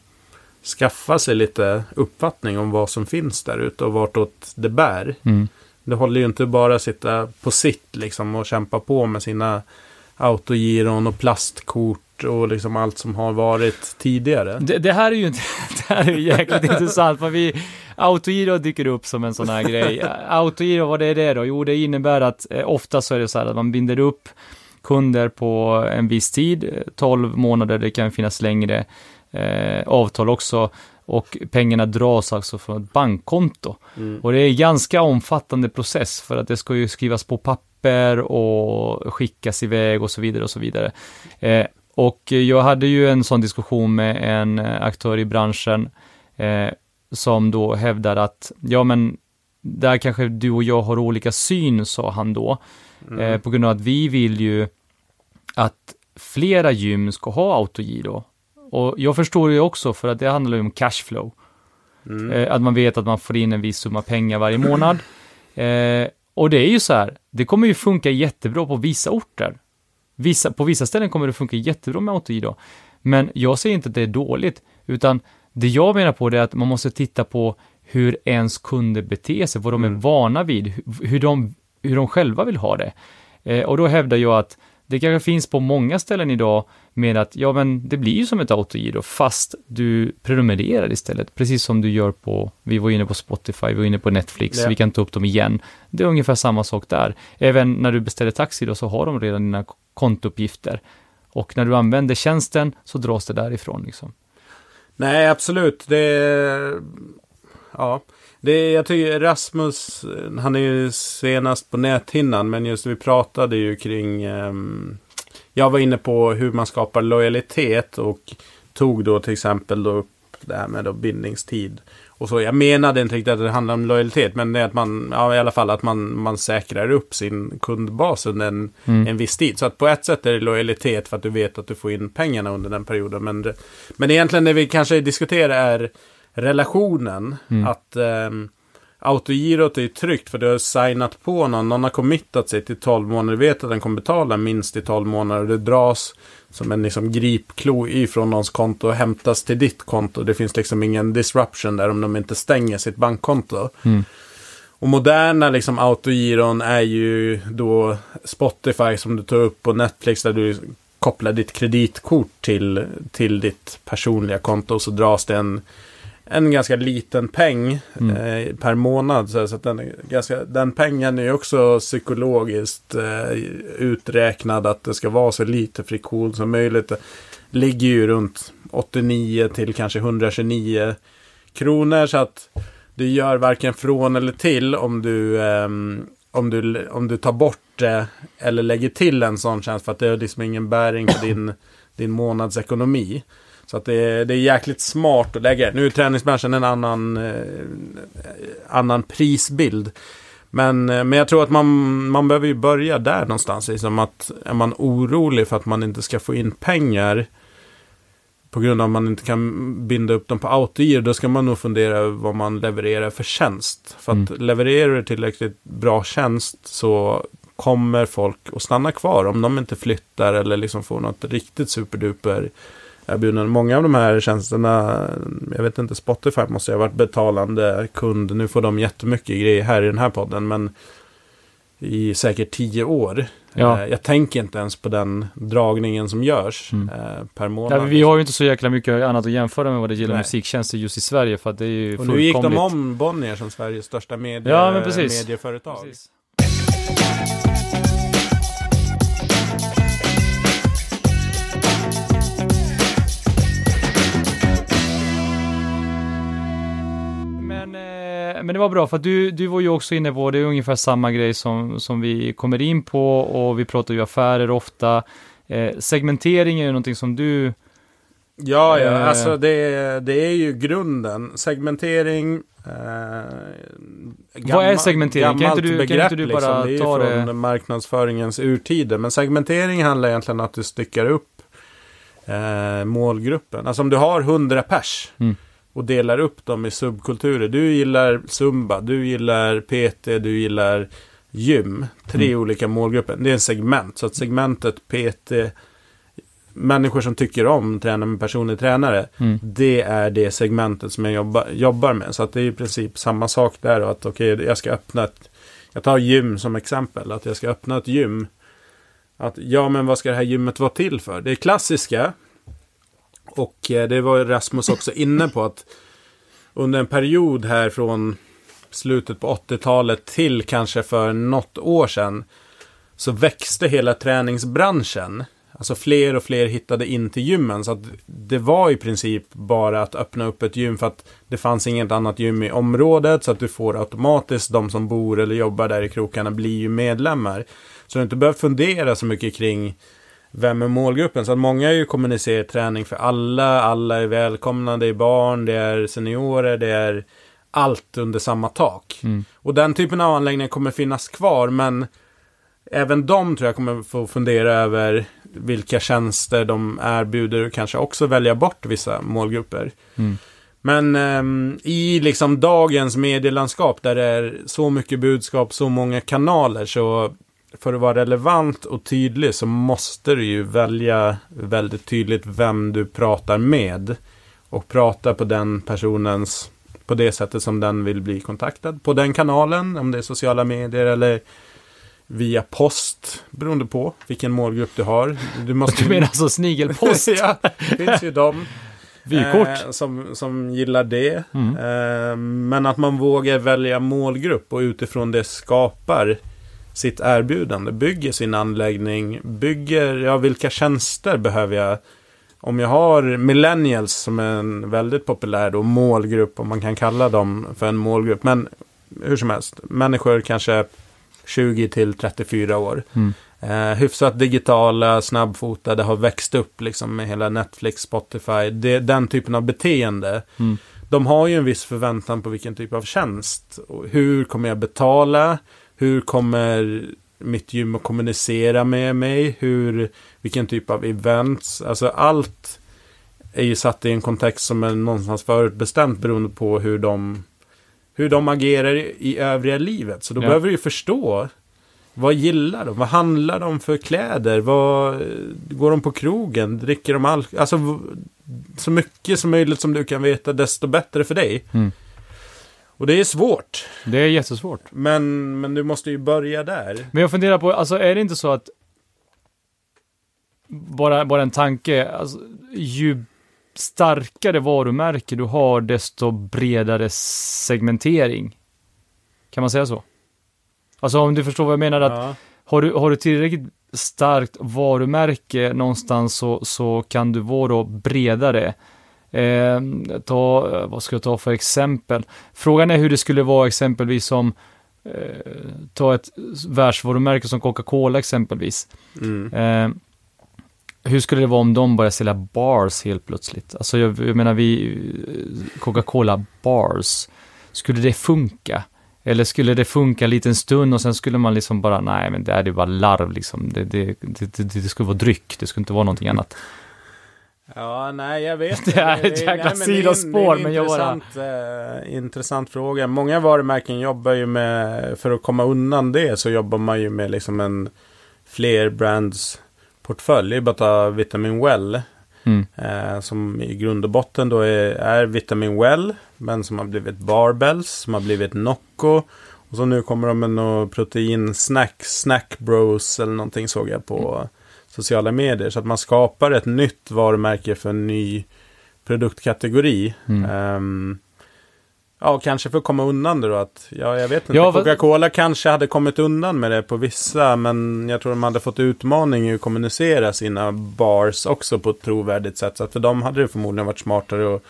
skaffa sig lite uppfattning om vad som finns där ute och vartåt det bär. Mm. Det håller ju inte bara att sitta på sitt liksom och kämpa på med sina autogiron och plastkort och liksom allt som har varit tidigare. Det, det här är ju inte, det här är ju jäkligt intressant, för vi, autogiro dyker upp som en sån här grej. Autogiro, vad är det då? Jo, det innebär att eh, ofta så är det så här att man binder upp kunder på en viss tid, 12 månader, det kan finnas längre eh, avtal också, och pengarna dras alltså från ett bankkonto. Mm. Och det är en ganska omfattande process för att det ska ju skrivas på papper och skickas iväg och så vidare och så vidare. Eh, och jag hade ju en sån diskussion med en eh, aktör i branschen eh, som då hävdar att, ja men, där kanske du och jag har olika syn, sa han då. Mm. Eh, på grund av att vi vill ju att flera gym ska ha autogiro. Och jag förstår ju också, för att det handlar ju om cashflow. Mm. Eh, att man vet att man får in en viss summa pengar varje månad. Eh, och det är ju så här, det kommer ju funka jättebra på vissa orter. Vissa, på vissa ställen kommer det funka jättebra med autogiro, men jag säger inte att det är dåligt, utan det jag menar på det är att man måste titta på hur ens kunder beter sig, vad de är mm. vana vid, hur de, hur de själva vill ha det. Eh, och då hävdar jag att det kanske finns på många ställen idag med att, ja men det blir ju som ett autogiro, fast du prenumererar istället, precis som du gör på, vi var inne på Spotify, vi var inne på Netflix, ja. vi kan ta upp dem igen. Det är ungefär samma sak där. Även när du beställer taxi då, så har de redan dina kontouppgifter. Och när du använder tjänsten så dras det därifrån liksom. Nej, absolut. Det Ja. Det, jag tycker Rasmus, han är ju senast på näthinnan, men just vi pratade ju kring... Um, jag var inne på hur man skapar lojalitet och tog då till exempel då upp det här med då bindningstid. Och så, jag menade inte riktigt att det handlar om lojalitet, men det är att man, ja, i alla fall att man, man säkrar upp sin kundbas under en, mm. en viss tid. Så att på ett sätt är det lojalitet för att du vet att du får in pengarna under den perioden. Men, men egentligen det vi kanske diskuterar är relationen. Mm. Att um, autogirot är tryggt för du har signat på någon. Någon har committat sig till 12 månader. Du vet att den kommer betala minst i 12 månader. Och det dras som en liksom gripklo ifrån någons konto och hämtas till ditt konto. Det finns liksom ingen disruption där om de inte stänger sitt bankkonto. Mm. Och moderna liksom autogiron är ju då Spotify som du tar upp på Netflix där du kopplar ditt kreditkort till, till ditt personliga konto och så dras det en en ganska liten peng mm. eh, per månad. Så, att den, ganska, den pengen är också psykologiskt eh, uträknad att det ska vara så lite friktion som möjligt. Det ligger ju runt 89 till kanske 129 kronor. Så att du gör varken från eller till om du, eh, om du, om du tar bort det eller lägger till en sån tjänst. För att det är liksom ingen bäring på din, din månadsekonomi. Så att det, är, det är jäkligt smart att lägga. Nu är träningsbranschen en annan, eh, annan prisbild. Men, eh, men jag tror att man, man behöver ju börja där någonstans. Liksom att är man orolig för att man inte ska få in pengar. på grund av att man inte kan binda upp dem på autogir, då ska man nog fundera över vad man levererar för tjänst. För att Mm. levererar du tillräckligt bra tjänst så kommer folk att stanna kvar om de inte flyttar eller liksom får något riktigt superduper erbjudande. Många av de här tjänsterna, jag vet inte, Spotify måste ha varit betalande kund. Nu får de jättemycket grejer här i den här podden, men i säkert tio år. Ja. Eh, Jag tänker inte ens på den dragningen som görs Mm. eh, per månad. Ja, vi har ju inte så jäkla mycket annat att jämföra med vad det gäller Nej. musiktjänster just i Sverige för att det är ju Och nu gick de om Bonnier som Sveriges största medie, Ja, men precis. medieföretag. Precis. Men det var bra för du, du var ju också inne på, det är ungefär samma grej som, som vi kommer in på och vi pratar ju affärer ofta. Eh, segmentering är ju någonting som du, Ja, ja, Eh. alltså det, det är ju grunden. Segmentering. Eh, Vad är segmentering? Kan inte du- kan begrepp, inte du bara liksom. Det är ta det- från marknadsföringens urtider. Men segmentering handlar egentligen om att du styckar upp eh, målgruppen. Alltså om du har 100 pers Mm. Och delar upp dem i subkulturer. Du gillar Zumba, du gillar PT, du gillar gym. Tre Mm. olika målgrupper. Det är en segment. Så att segmentet PT, människor som tycker om träna med personlig tränare. mm, Det är det segmentet som jag jobbar, jobbar med. Så att det är i princip samma sak där. och Att okej, jag ska öppna ett... Jag tar gym som exempel. Att jag ska öppna ett gym. Att ja, men vad ska det här gymmet vara till för? Det är klassiska. Och eh, det var Rasmus också inne på att under en period här från slutet på 80-talet till kanske för något år sedan så växte hela träningsbranschen. Alltså fler och fler hittade in till gymmen. Så att det var i princip bara att öppna upp ett gym för att det fanns inget annat gym i området. Så att du får automatiskt de som bor eller jobbar där i krokarna blir ju medlemmar. Så du inte behöver fundera så mycket kring vem är målgruppen. Så att många ju kommunicerar träning för alla. Alla är välkomna. Det är barn, det är seniorer, det är allt under samma tak. mm. Och den typen av anläggningar kommer finnas kvar, men även de tror jag kommer få fundera över vilka tjänster de erbjuder och kanske också välja bort vissa målgrupper. Mm. Men ehm, i liksom dagens medielandskap där det är så mycket budskap, så många kanaler, så för att vara relevant och tydlig så måste du ju välja väldigt tydligt vem du pratar med. Och prata på den personens, på det sättet som den vill bli kontaktad. På den kanalen, om det är sociala medier eller via post, beroende på vilken målgrupp du har. Du, måste Du menar alltså snigelpost? ja, det finns ju de. Vykort? Eh, som, som gillar det. Mm. Eh, men att man vågar välja målgrupp och utifrån det skapar sitt erbjudande. Bygger sin anläggning. Bygger, ja vilka tjänster behöver jag? Om jag har millennials som är en väldigt populär då, målgrupp, om man kan kalla dem för en målgrupp. Men hur som helst, människor kanske 20 till 34 år. Mm. Eh, hyfsat digitala, snabbfotade, har växt upp liksom med hela Netflix, Spotify. Det, den typen av beteende. Mm. De har ju en viss förväntan på vilken typ av tjänst. Hur kommer jag betala? Hur kommer mitt gym att kommunicera med mig? Hur, vilken typ av events? Alltså allt är ju satt i en kontext som är någonstans förutbestämt beroende på hur de, hur de agerar i, i övriga livet. Så då Ja. behöver du ju förstå vad gillar de? Vad handlar de för kläder? Vad, går de på krogen? Dricker de alkohol? Alltså så mycket som möjligt som du kan veta, desto bättre för dig. Mm. Och det är svårt. Det är jättesvårt. Men, men du måste ju börja där. Men jag funderar på, alltså är det inte så att bara, bara en tanke, alltså, ju starkare varumärke du har, desto bredare segmentering. Kan man säga så? Alltså om du förstår vad jag menar, att Ja. har du, har du tillräckligt starkt varumärke någonstans så, så kan du vara då bredare. Eh, ta, vad ska jag ta för exempel? Frågan är hur det skulle vara exempelvis som eh, ta ett världsvarumärke som Coca-Cola exempelvis. Mm. Eh, hur skulle det vara om de började sälja bars helt plötsligt? Alltså jag, jag menar vi, eh, Coca-Cola bars, skulle det funka? Eller skulle det funka en liten stund och sen skulle man liksom bara, nej men det är ju bara larv liksom. Det, det, det, det, det skulle vara dryck, det skulle inte vara någonting annat. Ja, nej, jag vet Det är ett jäkla nej, men sidospår, men jag bara- intressant, eh, intressant fråga. Många varumärken jobbar ju med, för att komma undan det, så jobbar man ju med liksom en fler brands portfölj. Det är bara att ta Vitamin Well. Mm. Eh, som i grund och botten då är, är Vitamin Well. Men som har blivit Barbells, som har blivit Nocco. Och så nu kommer de med någon proteinsnack, Snack Bros eller någonting såg jag på sociala medier. Så att man skapar ett nytt varumärke för en ny produktkategori. Mm. Ehm, ja, kanske för att komma undan det då. Att, ja, jag vet inte. Ja, Coca-Cola kanske hade kommit undan med det på vissa. Men jag tror de hade fått utmaning i att kommunicera sina bars också på ett trovärdigt sätt. Så att för dem hade det förmodligen varit smartare att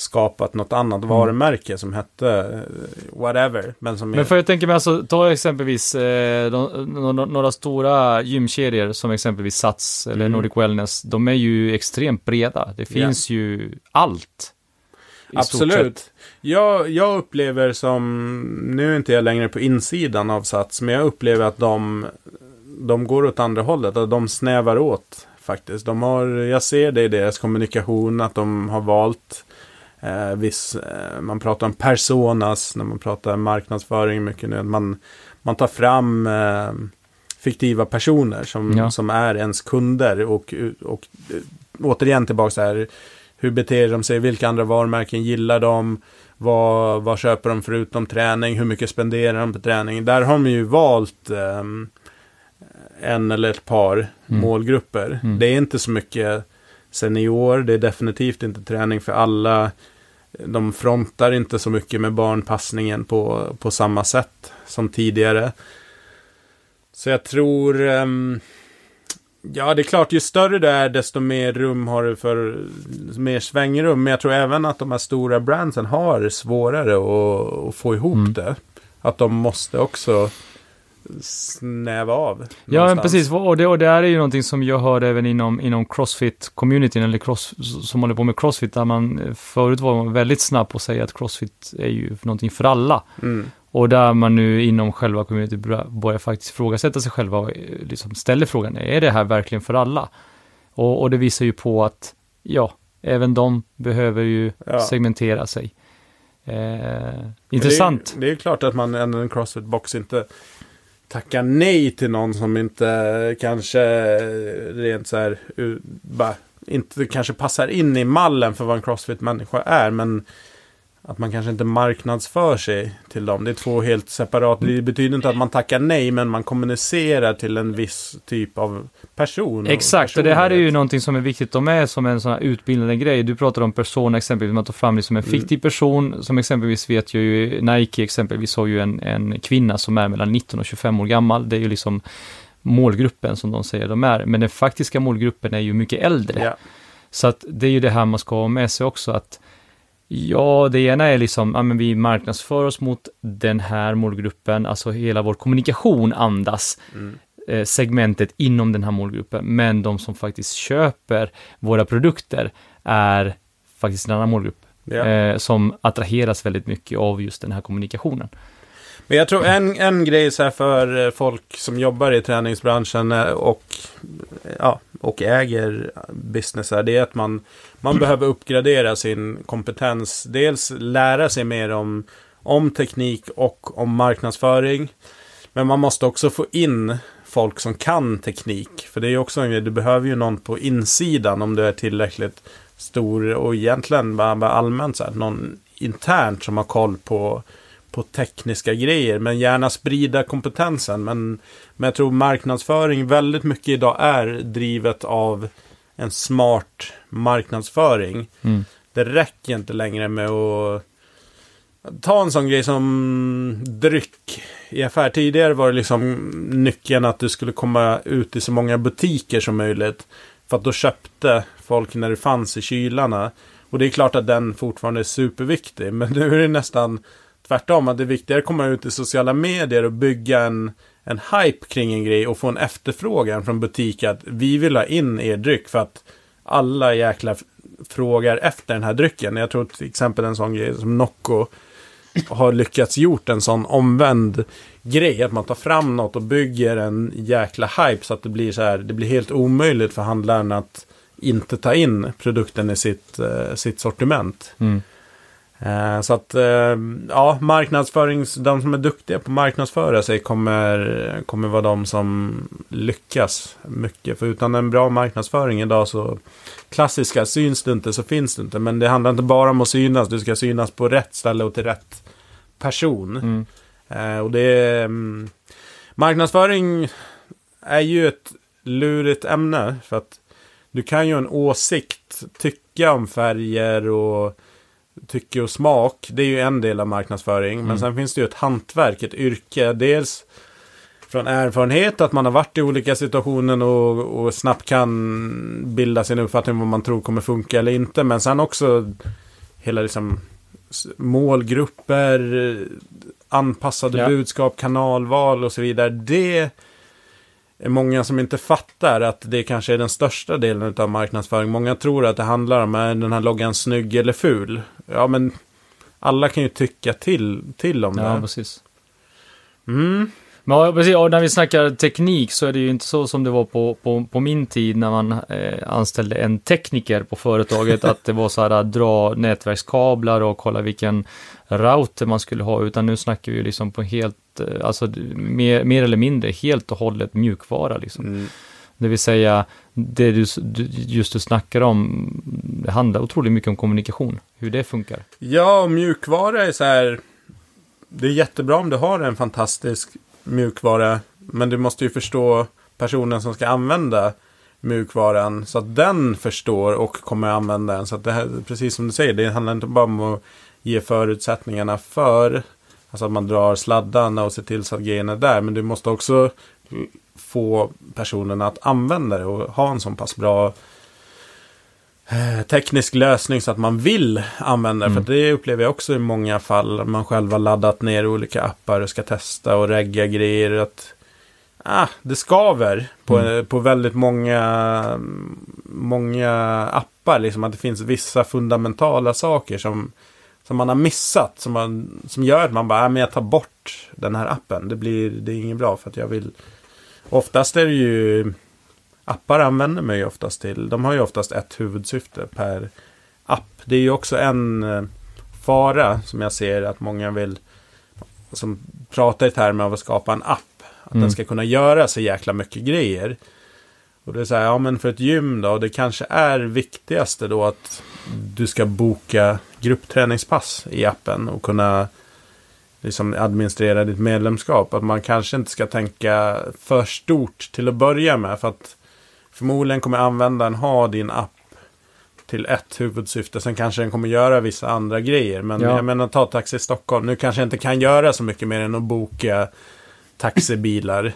skapat något annat Mm. varumärke som hette eh, whatever. Men som Men är, för jag tänker mig alltså, ta exempelvis eh, de, no- några stora gymkedjor som exempelvis Sats eller Mm. Nordic Wellness. De är ju extremt breda. Det finns ju allt. Absolut. Jag, jag upplever som, nu är inte jag längre på insidan av Sats, men jag upplever att de, de går åt andra hållet, att de snävar åt faktiskt. De har, jag ser det i deras kommunikation, att de har valt eh, viss, eh, man pratar om personas, när man pratar marknadsföring mycket nu, man, man tar fram eh, fiktiva personer som, Ja. som är ens kunder och, och eh, återigen tillbaka så här, hur beter de sig, vilka andra varumärken gillar de, vad, vad köper de förutom träning, hur mycket spenderar de på träning. Där har de ju valt ehm, en eller ett par målgrupper. Mm. Det är inte så mycket senior, det är definitivt inte träning för alla. De frontar inte så mycket med barnpassningen på, på samma sätt som tidigare. Så jag tror... ehm, ja, det är klart, ju större det är, desto mer rum har du för... Mer svängrum. Men jag tror även att de här stora brandsen har svårare att, att få ihop Mm. det. Att de måste också snäva av. Ja, men precis. Och det, och det här är ju någonting som jag hör även inom, inom Crossfit-communityn, eller cross, som håller på med Crossfit, där man eh, förut var väldigt snabb på att säga att Crossfit är ju någonting för alla. Mm. Och där man nu inom själva community bör- börjar faktiskt ifrågasätta sig själva och eh, liksom ställer frågan, är det här verkligen för alla? Och, och det visar ju på att, ja, även de behöver ju Ja. segmentera sig. Eh, intressant. Det är, det är klart att man, en, en Crossfit box inte tacka nej till någon som inte kanske rent så här, bara, inte kanske passar in i mallen för vad en Crossfit-människa är. Men att man kanske inte marknadsför sig till dem. Det är två helt separat. Det betyder inte att man tackar nej, men man kommunicerar till en viss typ av person. Exakt, och det här är ju någonting som är viktigt. De är som en sån här utbildande grej. Du pratar om persona exempelvis, man tar fram liksom en Mm. fiktiv person. Som exempelvis vet ju, Nike exempelvis har ju en, en kvinna som är mellan 19 och 25 år gammal. Det är ju liksom målgruppen som de säger de är. Men den faktiska målgruppen är ju mycket äldre. Ja. Så att det är ju det här man ska ha med sig också att Ja, det ena är liksom, ja men vi marknadsför oss mot den här målgruppen, alltså hela vår kommunikation andas Mm. eh, segmentet inom den här målgruppen, men de som faktiskt köper våra produkter är faktiskt en annan målgrupp. Ja. Eh, som attraheras väldigt mycket av just den här kommunikationen. Men jag tror en, en grej så här för eh, folk som jobbar i träningsbranschen eh, och, ja, och äger businessar, det är att man, man behöver uppgradera sin kompetens. Dels lära sig mer om, om teknik och om marknadsföring. Men man måste också få in folk som kan teknik. För det är ju också en grej, du behöver ju någon på insidan om du är tillräckligt stor och egentligen bara, bara allmänt så här, någon internt som har koll på på tekniska grejer, men gärna sprida kompetensen. Men, men jag tror marknadsföring väldigt mycket idag är drivet av en smart marknadsföring. Mm. Det räcker inte längre med att ta en sån grej som dryck i affär. Tidigare var det liksom nyckeln att du skulle komma ut i så många butiker som möjligt. För att då köpte folk när det fanns i kylarna. Och det är klart att den fortfarande är superviktig. Men nu är det nästan tvärtom. Att det är viktigare att komma ut i sociala medier och bygga en, en hype kring en grej och få en efterfrågan från butik att vi vill ha in er dryck för att alla jäkla frågar efter den här drycken. Jag tror till exempel en sån grej som Nocco har lyckats gjort en sån omvänd grej. Att man tar fram något och bygger en jäkla hype så att det blir så här. Det blir helt omöjligt för handlaren att inte ta in produkten i sitt, eh, sitt sortiment. Mm. Eh, så att, eh, ja, marknadsförings, de som är duktiga på att marknadsföra sig kommer, kommer vara de som lyckas mycket. För utan en bra marknadsföring idag så, klassiska, syns du inte så finns du inte. Men det handlar inte bara om att synas, du ska synas på rätt ställe och till rätt person. Mm. Eh, och det är, mm, marknadsföring är ju ett lurigt ämne. För att du kan ju en åsikt, tycka om färger och tycke och smak. Det är ju en del av marknadsföring. Mm. Men sen finns det ju ett hantverk, ett yrke. Dels från erfarenhet, att man har varit i olika situationer och, och snabbt kan bilda sin uppfattning om vad man tror kommer funka eller inte. Men sen också hela liksom målgrupper, anpassade Ja. budskap, kanalval och så vidare. Det många som inte fattar att det kanske är den största delen av marknadsföring. Många tror att det handlar om är den här loggan snygg eller ful. Ja, men alla kan ju tycka till, till om Ja, det. precis. Mm. Men ja, precis, och när vi snackar teknik så är det ju inte så som det var på, på, på min tid när man eh, anställde en tekniker på företaget, att det var så här att dra nätverkskablar och kolla vilken router man skulle ha, utan nu snackar vi ju liksom på helt, eh, alltså mer, mer eller mindre helt och hållet mjukvara liksom. Mm. Det vill säga, det du, just du snackar om, det handlar otroligt mycket om kommunikation, hur det funkar. Ja, mjukvara är så här. Det är jättebra om du har en fantastisk mjukvara. Men du måste ju förstå personen som ska använda mjukvaran. Så att den förstår och kommer använda den. Så att det här, precis som du säger, det handlar inte bara om att ge förutsättningarna för. Alltså att man drar sladdarna och ser till så att grejerna är där. Men du måste också få personen att använda det och ha en så pass bra eh, teknisk lösning så att man vill använda det. Mm. För det upplever jag också i många fall. Man själv har laddat ner olika appar och ska testa och regga grejer. Att, ah, det skaver på, Mm. på väldigt många, många appar. Liksom att det finns vissa fundamentala saker som, som man har missat. Som, man, som gör att man bara, ah, men jag tar bort den här appen. Det blir det är inget bra för att jag vill. Oftast är det ju appar använder man ju oftast till. De har ju oftast ett huvudsyfte per app. Det är ju också en eh, fara som jag ser att många vill som pratar i termer av att skapa en app. Att Mm. den ska kunna göra så jäkla mycket grejer. Och det är så här, ja men för ett gym då, det kanske är viktigaste då att du ska boka gruppträningspass i appen och kunna liksom administrera ditt medlemskap. Att man kanske inte ska tänka för stort till att börja med. För att förmodligen kommer användaren ha din app till ett huvudsyfte. Sen kanske den kommer göra vissa andra grejer. Men Ja. jag menar, ta Taxi Stockholm. Nu kanske jag inte kan göra så mycket mer än att boka taxibilar.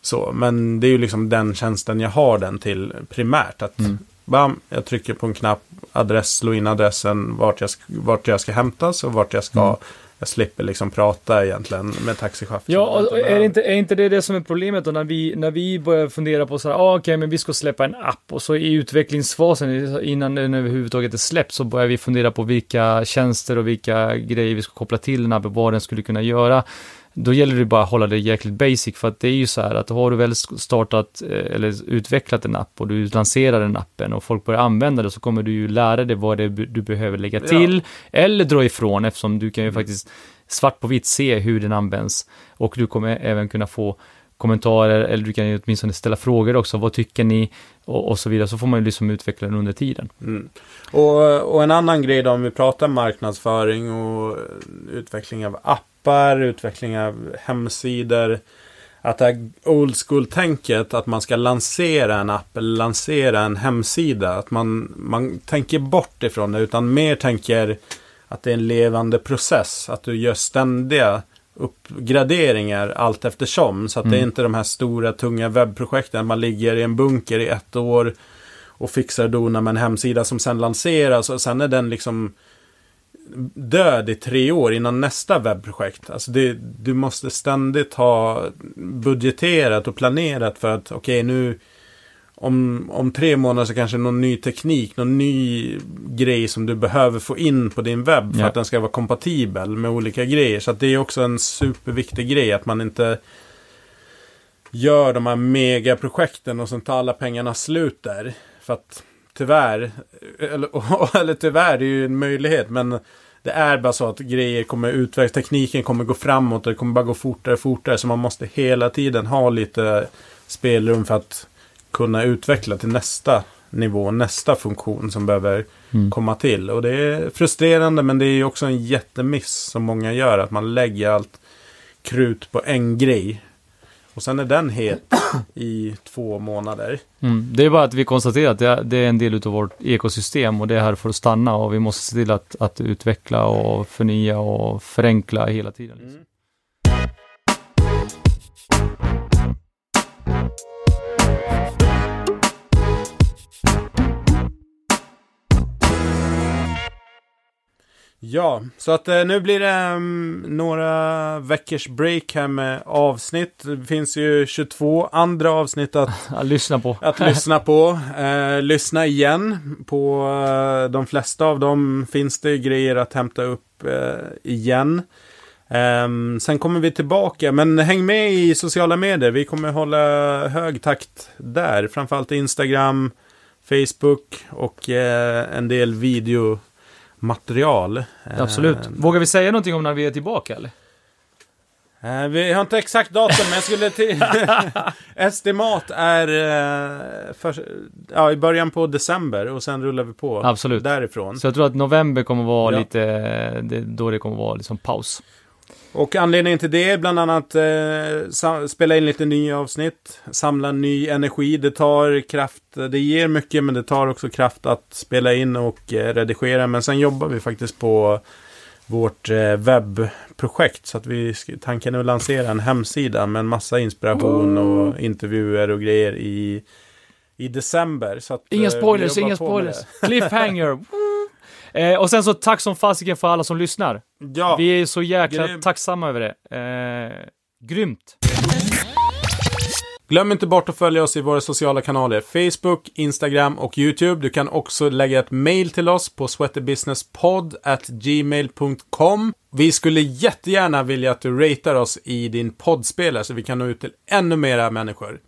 Så, men det är ju liksom den tjänsten jag har den till primärt. Att Mm. Bam, jag trycker på en knapp, adress, slå in adressen, vart jag, vart jag ska hämtas och vart jag ska. Mm. Jag slipper liksom prata egentligen med taxichauffören. Ja, och är, det inte, är inte det det som är problemet då när vi, när vi börjar fundera på så här, ah, okej, men vi ska släppa en app och så i utvecklingsfasen innan den överhuvudtaget är släppt så börjar vi fundera på vilka tjänster och vilka grejer vi ska koppla till den appen, vad den skulle kunna göra. Då gäller det bara att hålla det jäkligt basic för att det är ju så här att har du väl startat eh, eller utvecklat en app och du lanserar den appen och folk börjar använda det så kommer du ju lära dig vad det är du behöver lägga Ja. till eller dra ifrån eftersom du kan ju faktiskt svart på vitt se hur den används. Och du kommer även kunna få kommentarer, eller du kan ju åtminstone ställa frågor också. Vad tycker ni? Och, och så vidare. Så får man ju liksom utveckla den under tiden. Mm. Och, och en annan grej då om vi pratar marknadsföring och utveckling av appar, utveckling av hemsidor. Att det här old school-tänket att man ska lansera en app eller lansera en hemsida. Att man, man tänker bort ifrån det utan mer tänker att det är en levande process. Att du gör ständiga uppgraderingar allt eftersom. Så att det är Mm. inte de här stora tunga webbprojekten. Man ligger i en bunker i ett år och fixar och donar med en hemsida som sen lanseras och sen är den liksom död i tre år innan nästa webbprojekt. Alltså det, du måste ständigt ha budgeterat och planerat för att okej nu om, om tre månader så kanske någon ny teknik, någon ny grej som du behöver få in på din webb för Ja. att den ska vara kompatibel med olika grejer. Så det är också en superviktig grej att man inte gör de här megaprojekten och sen tar alla pengarna slut där. För att tyvärr, eller, eller tyvärr, det är ju en möjlighet, men det är bara så att grejer kommer utvecklas, tekniken kommer gå framåt och det kommer bara gå fortare och fortare. Så man måste hela tiden ha lite spelrum för att kunna utveckla till nästa nivå, nästa funktion som behöver mm. komma till. Och det är frustrerande men det är också en jättemiss som många gör. Att man lägger allt krut på en grej. Och sen är den het i två månader. Mm. Det är bara att vi konstaterar att det, det är en del av vårt ekosystem och det är här för att stanna och vi måste se till att, att utveckla och förnya och förenkla hela tiden. Liksom. Mm. Ja, så att eh, nu blir det um, några veckors break här med avsnitt. Det finns ju 22 andra avsnitt att, att lyssna på. Att lyssna på. Eh, lyssna igen. På eh, de flesta av dem finns det grejer att hämta upp eh, igen. Um, sen kommer vi tillbaka, men häng med i sociala medier. Vi kommer hålla hög takt där. Framförallt Instagram, Facebook och eh, en del video material. Absolut. Eh, Vågar vi säga någonting om när vi är tillbaka eller? Eh, vi har inte exakt datum, men jag skulle till... Estimat är eh, för, ja, i början på december och sen rullar vi på Absolut. därifrån. Så jag tror att november kommer vara ja. lite, det, då det kommer vara liksom paus. Och anledningen till det är bland annat eh, spela in lite nya avsnitt, samla ny energi. Det tar kraft, det ger mycket men det tar också kraft att spela in och eh, redigera. Men sen jobbar vi faktiskt på vårt eh, webbprojekt. Så att vi, tanken är att lansera en hemsida med en massa inspiration och intervjuer och grejer i, i december. Så att, inga eh, spoilers, inga spoilers. Cliffhanger. Eh, och sen så tack som fasiken för alla som lyssnar. Ja. Vi är så jäkla Grym. tacksamma över det. Eh, grymt. Glöm inte bort att följa oss i våra sociala kanaler Facebook, Instagram och YouTube. Du kan också lägga ett mail till oss på sweaterbusinesspodd@gmail.com. Vi skulle jättegärna vilja att du ratear oss i din poddspelare så vi kan nå ut till ännu mera människor.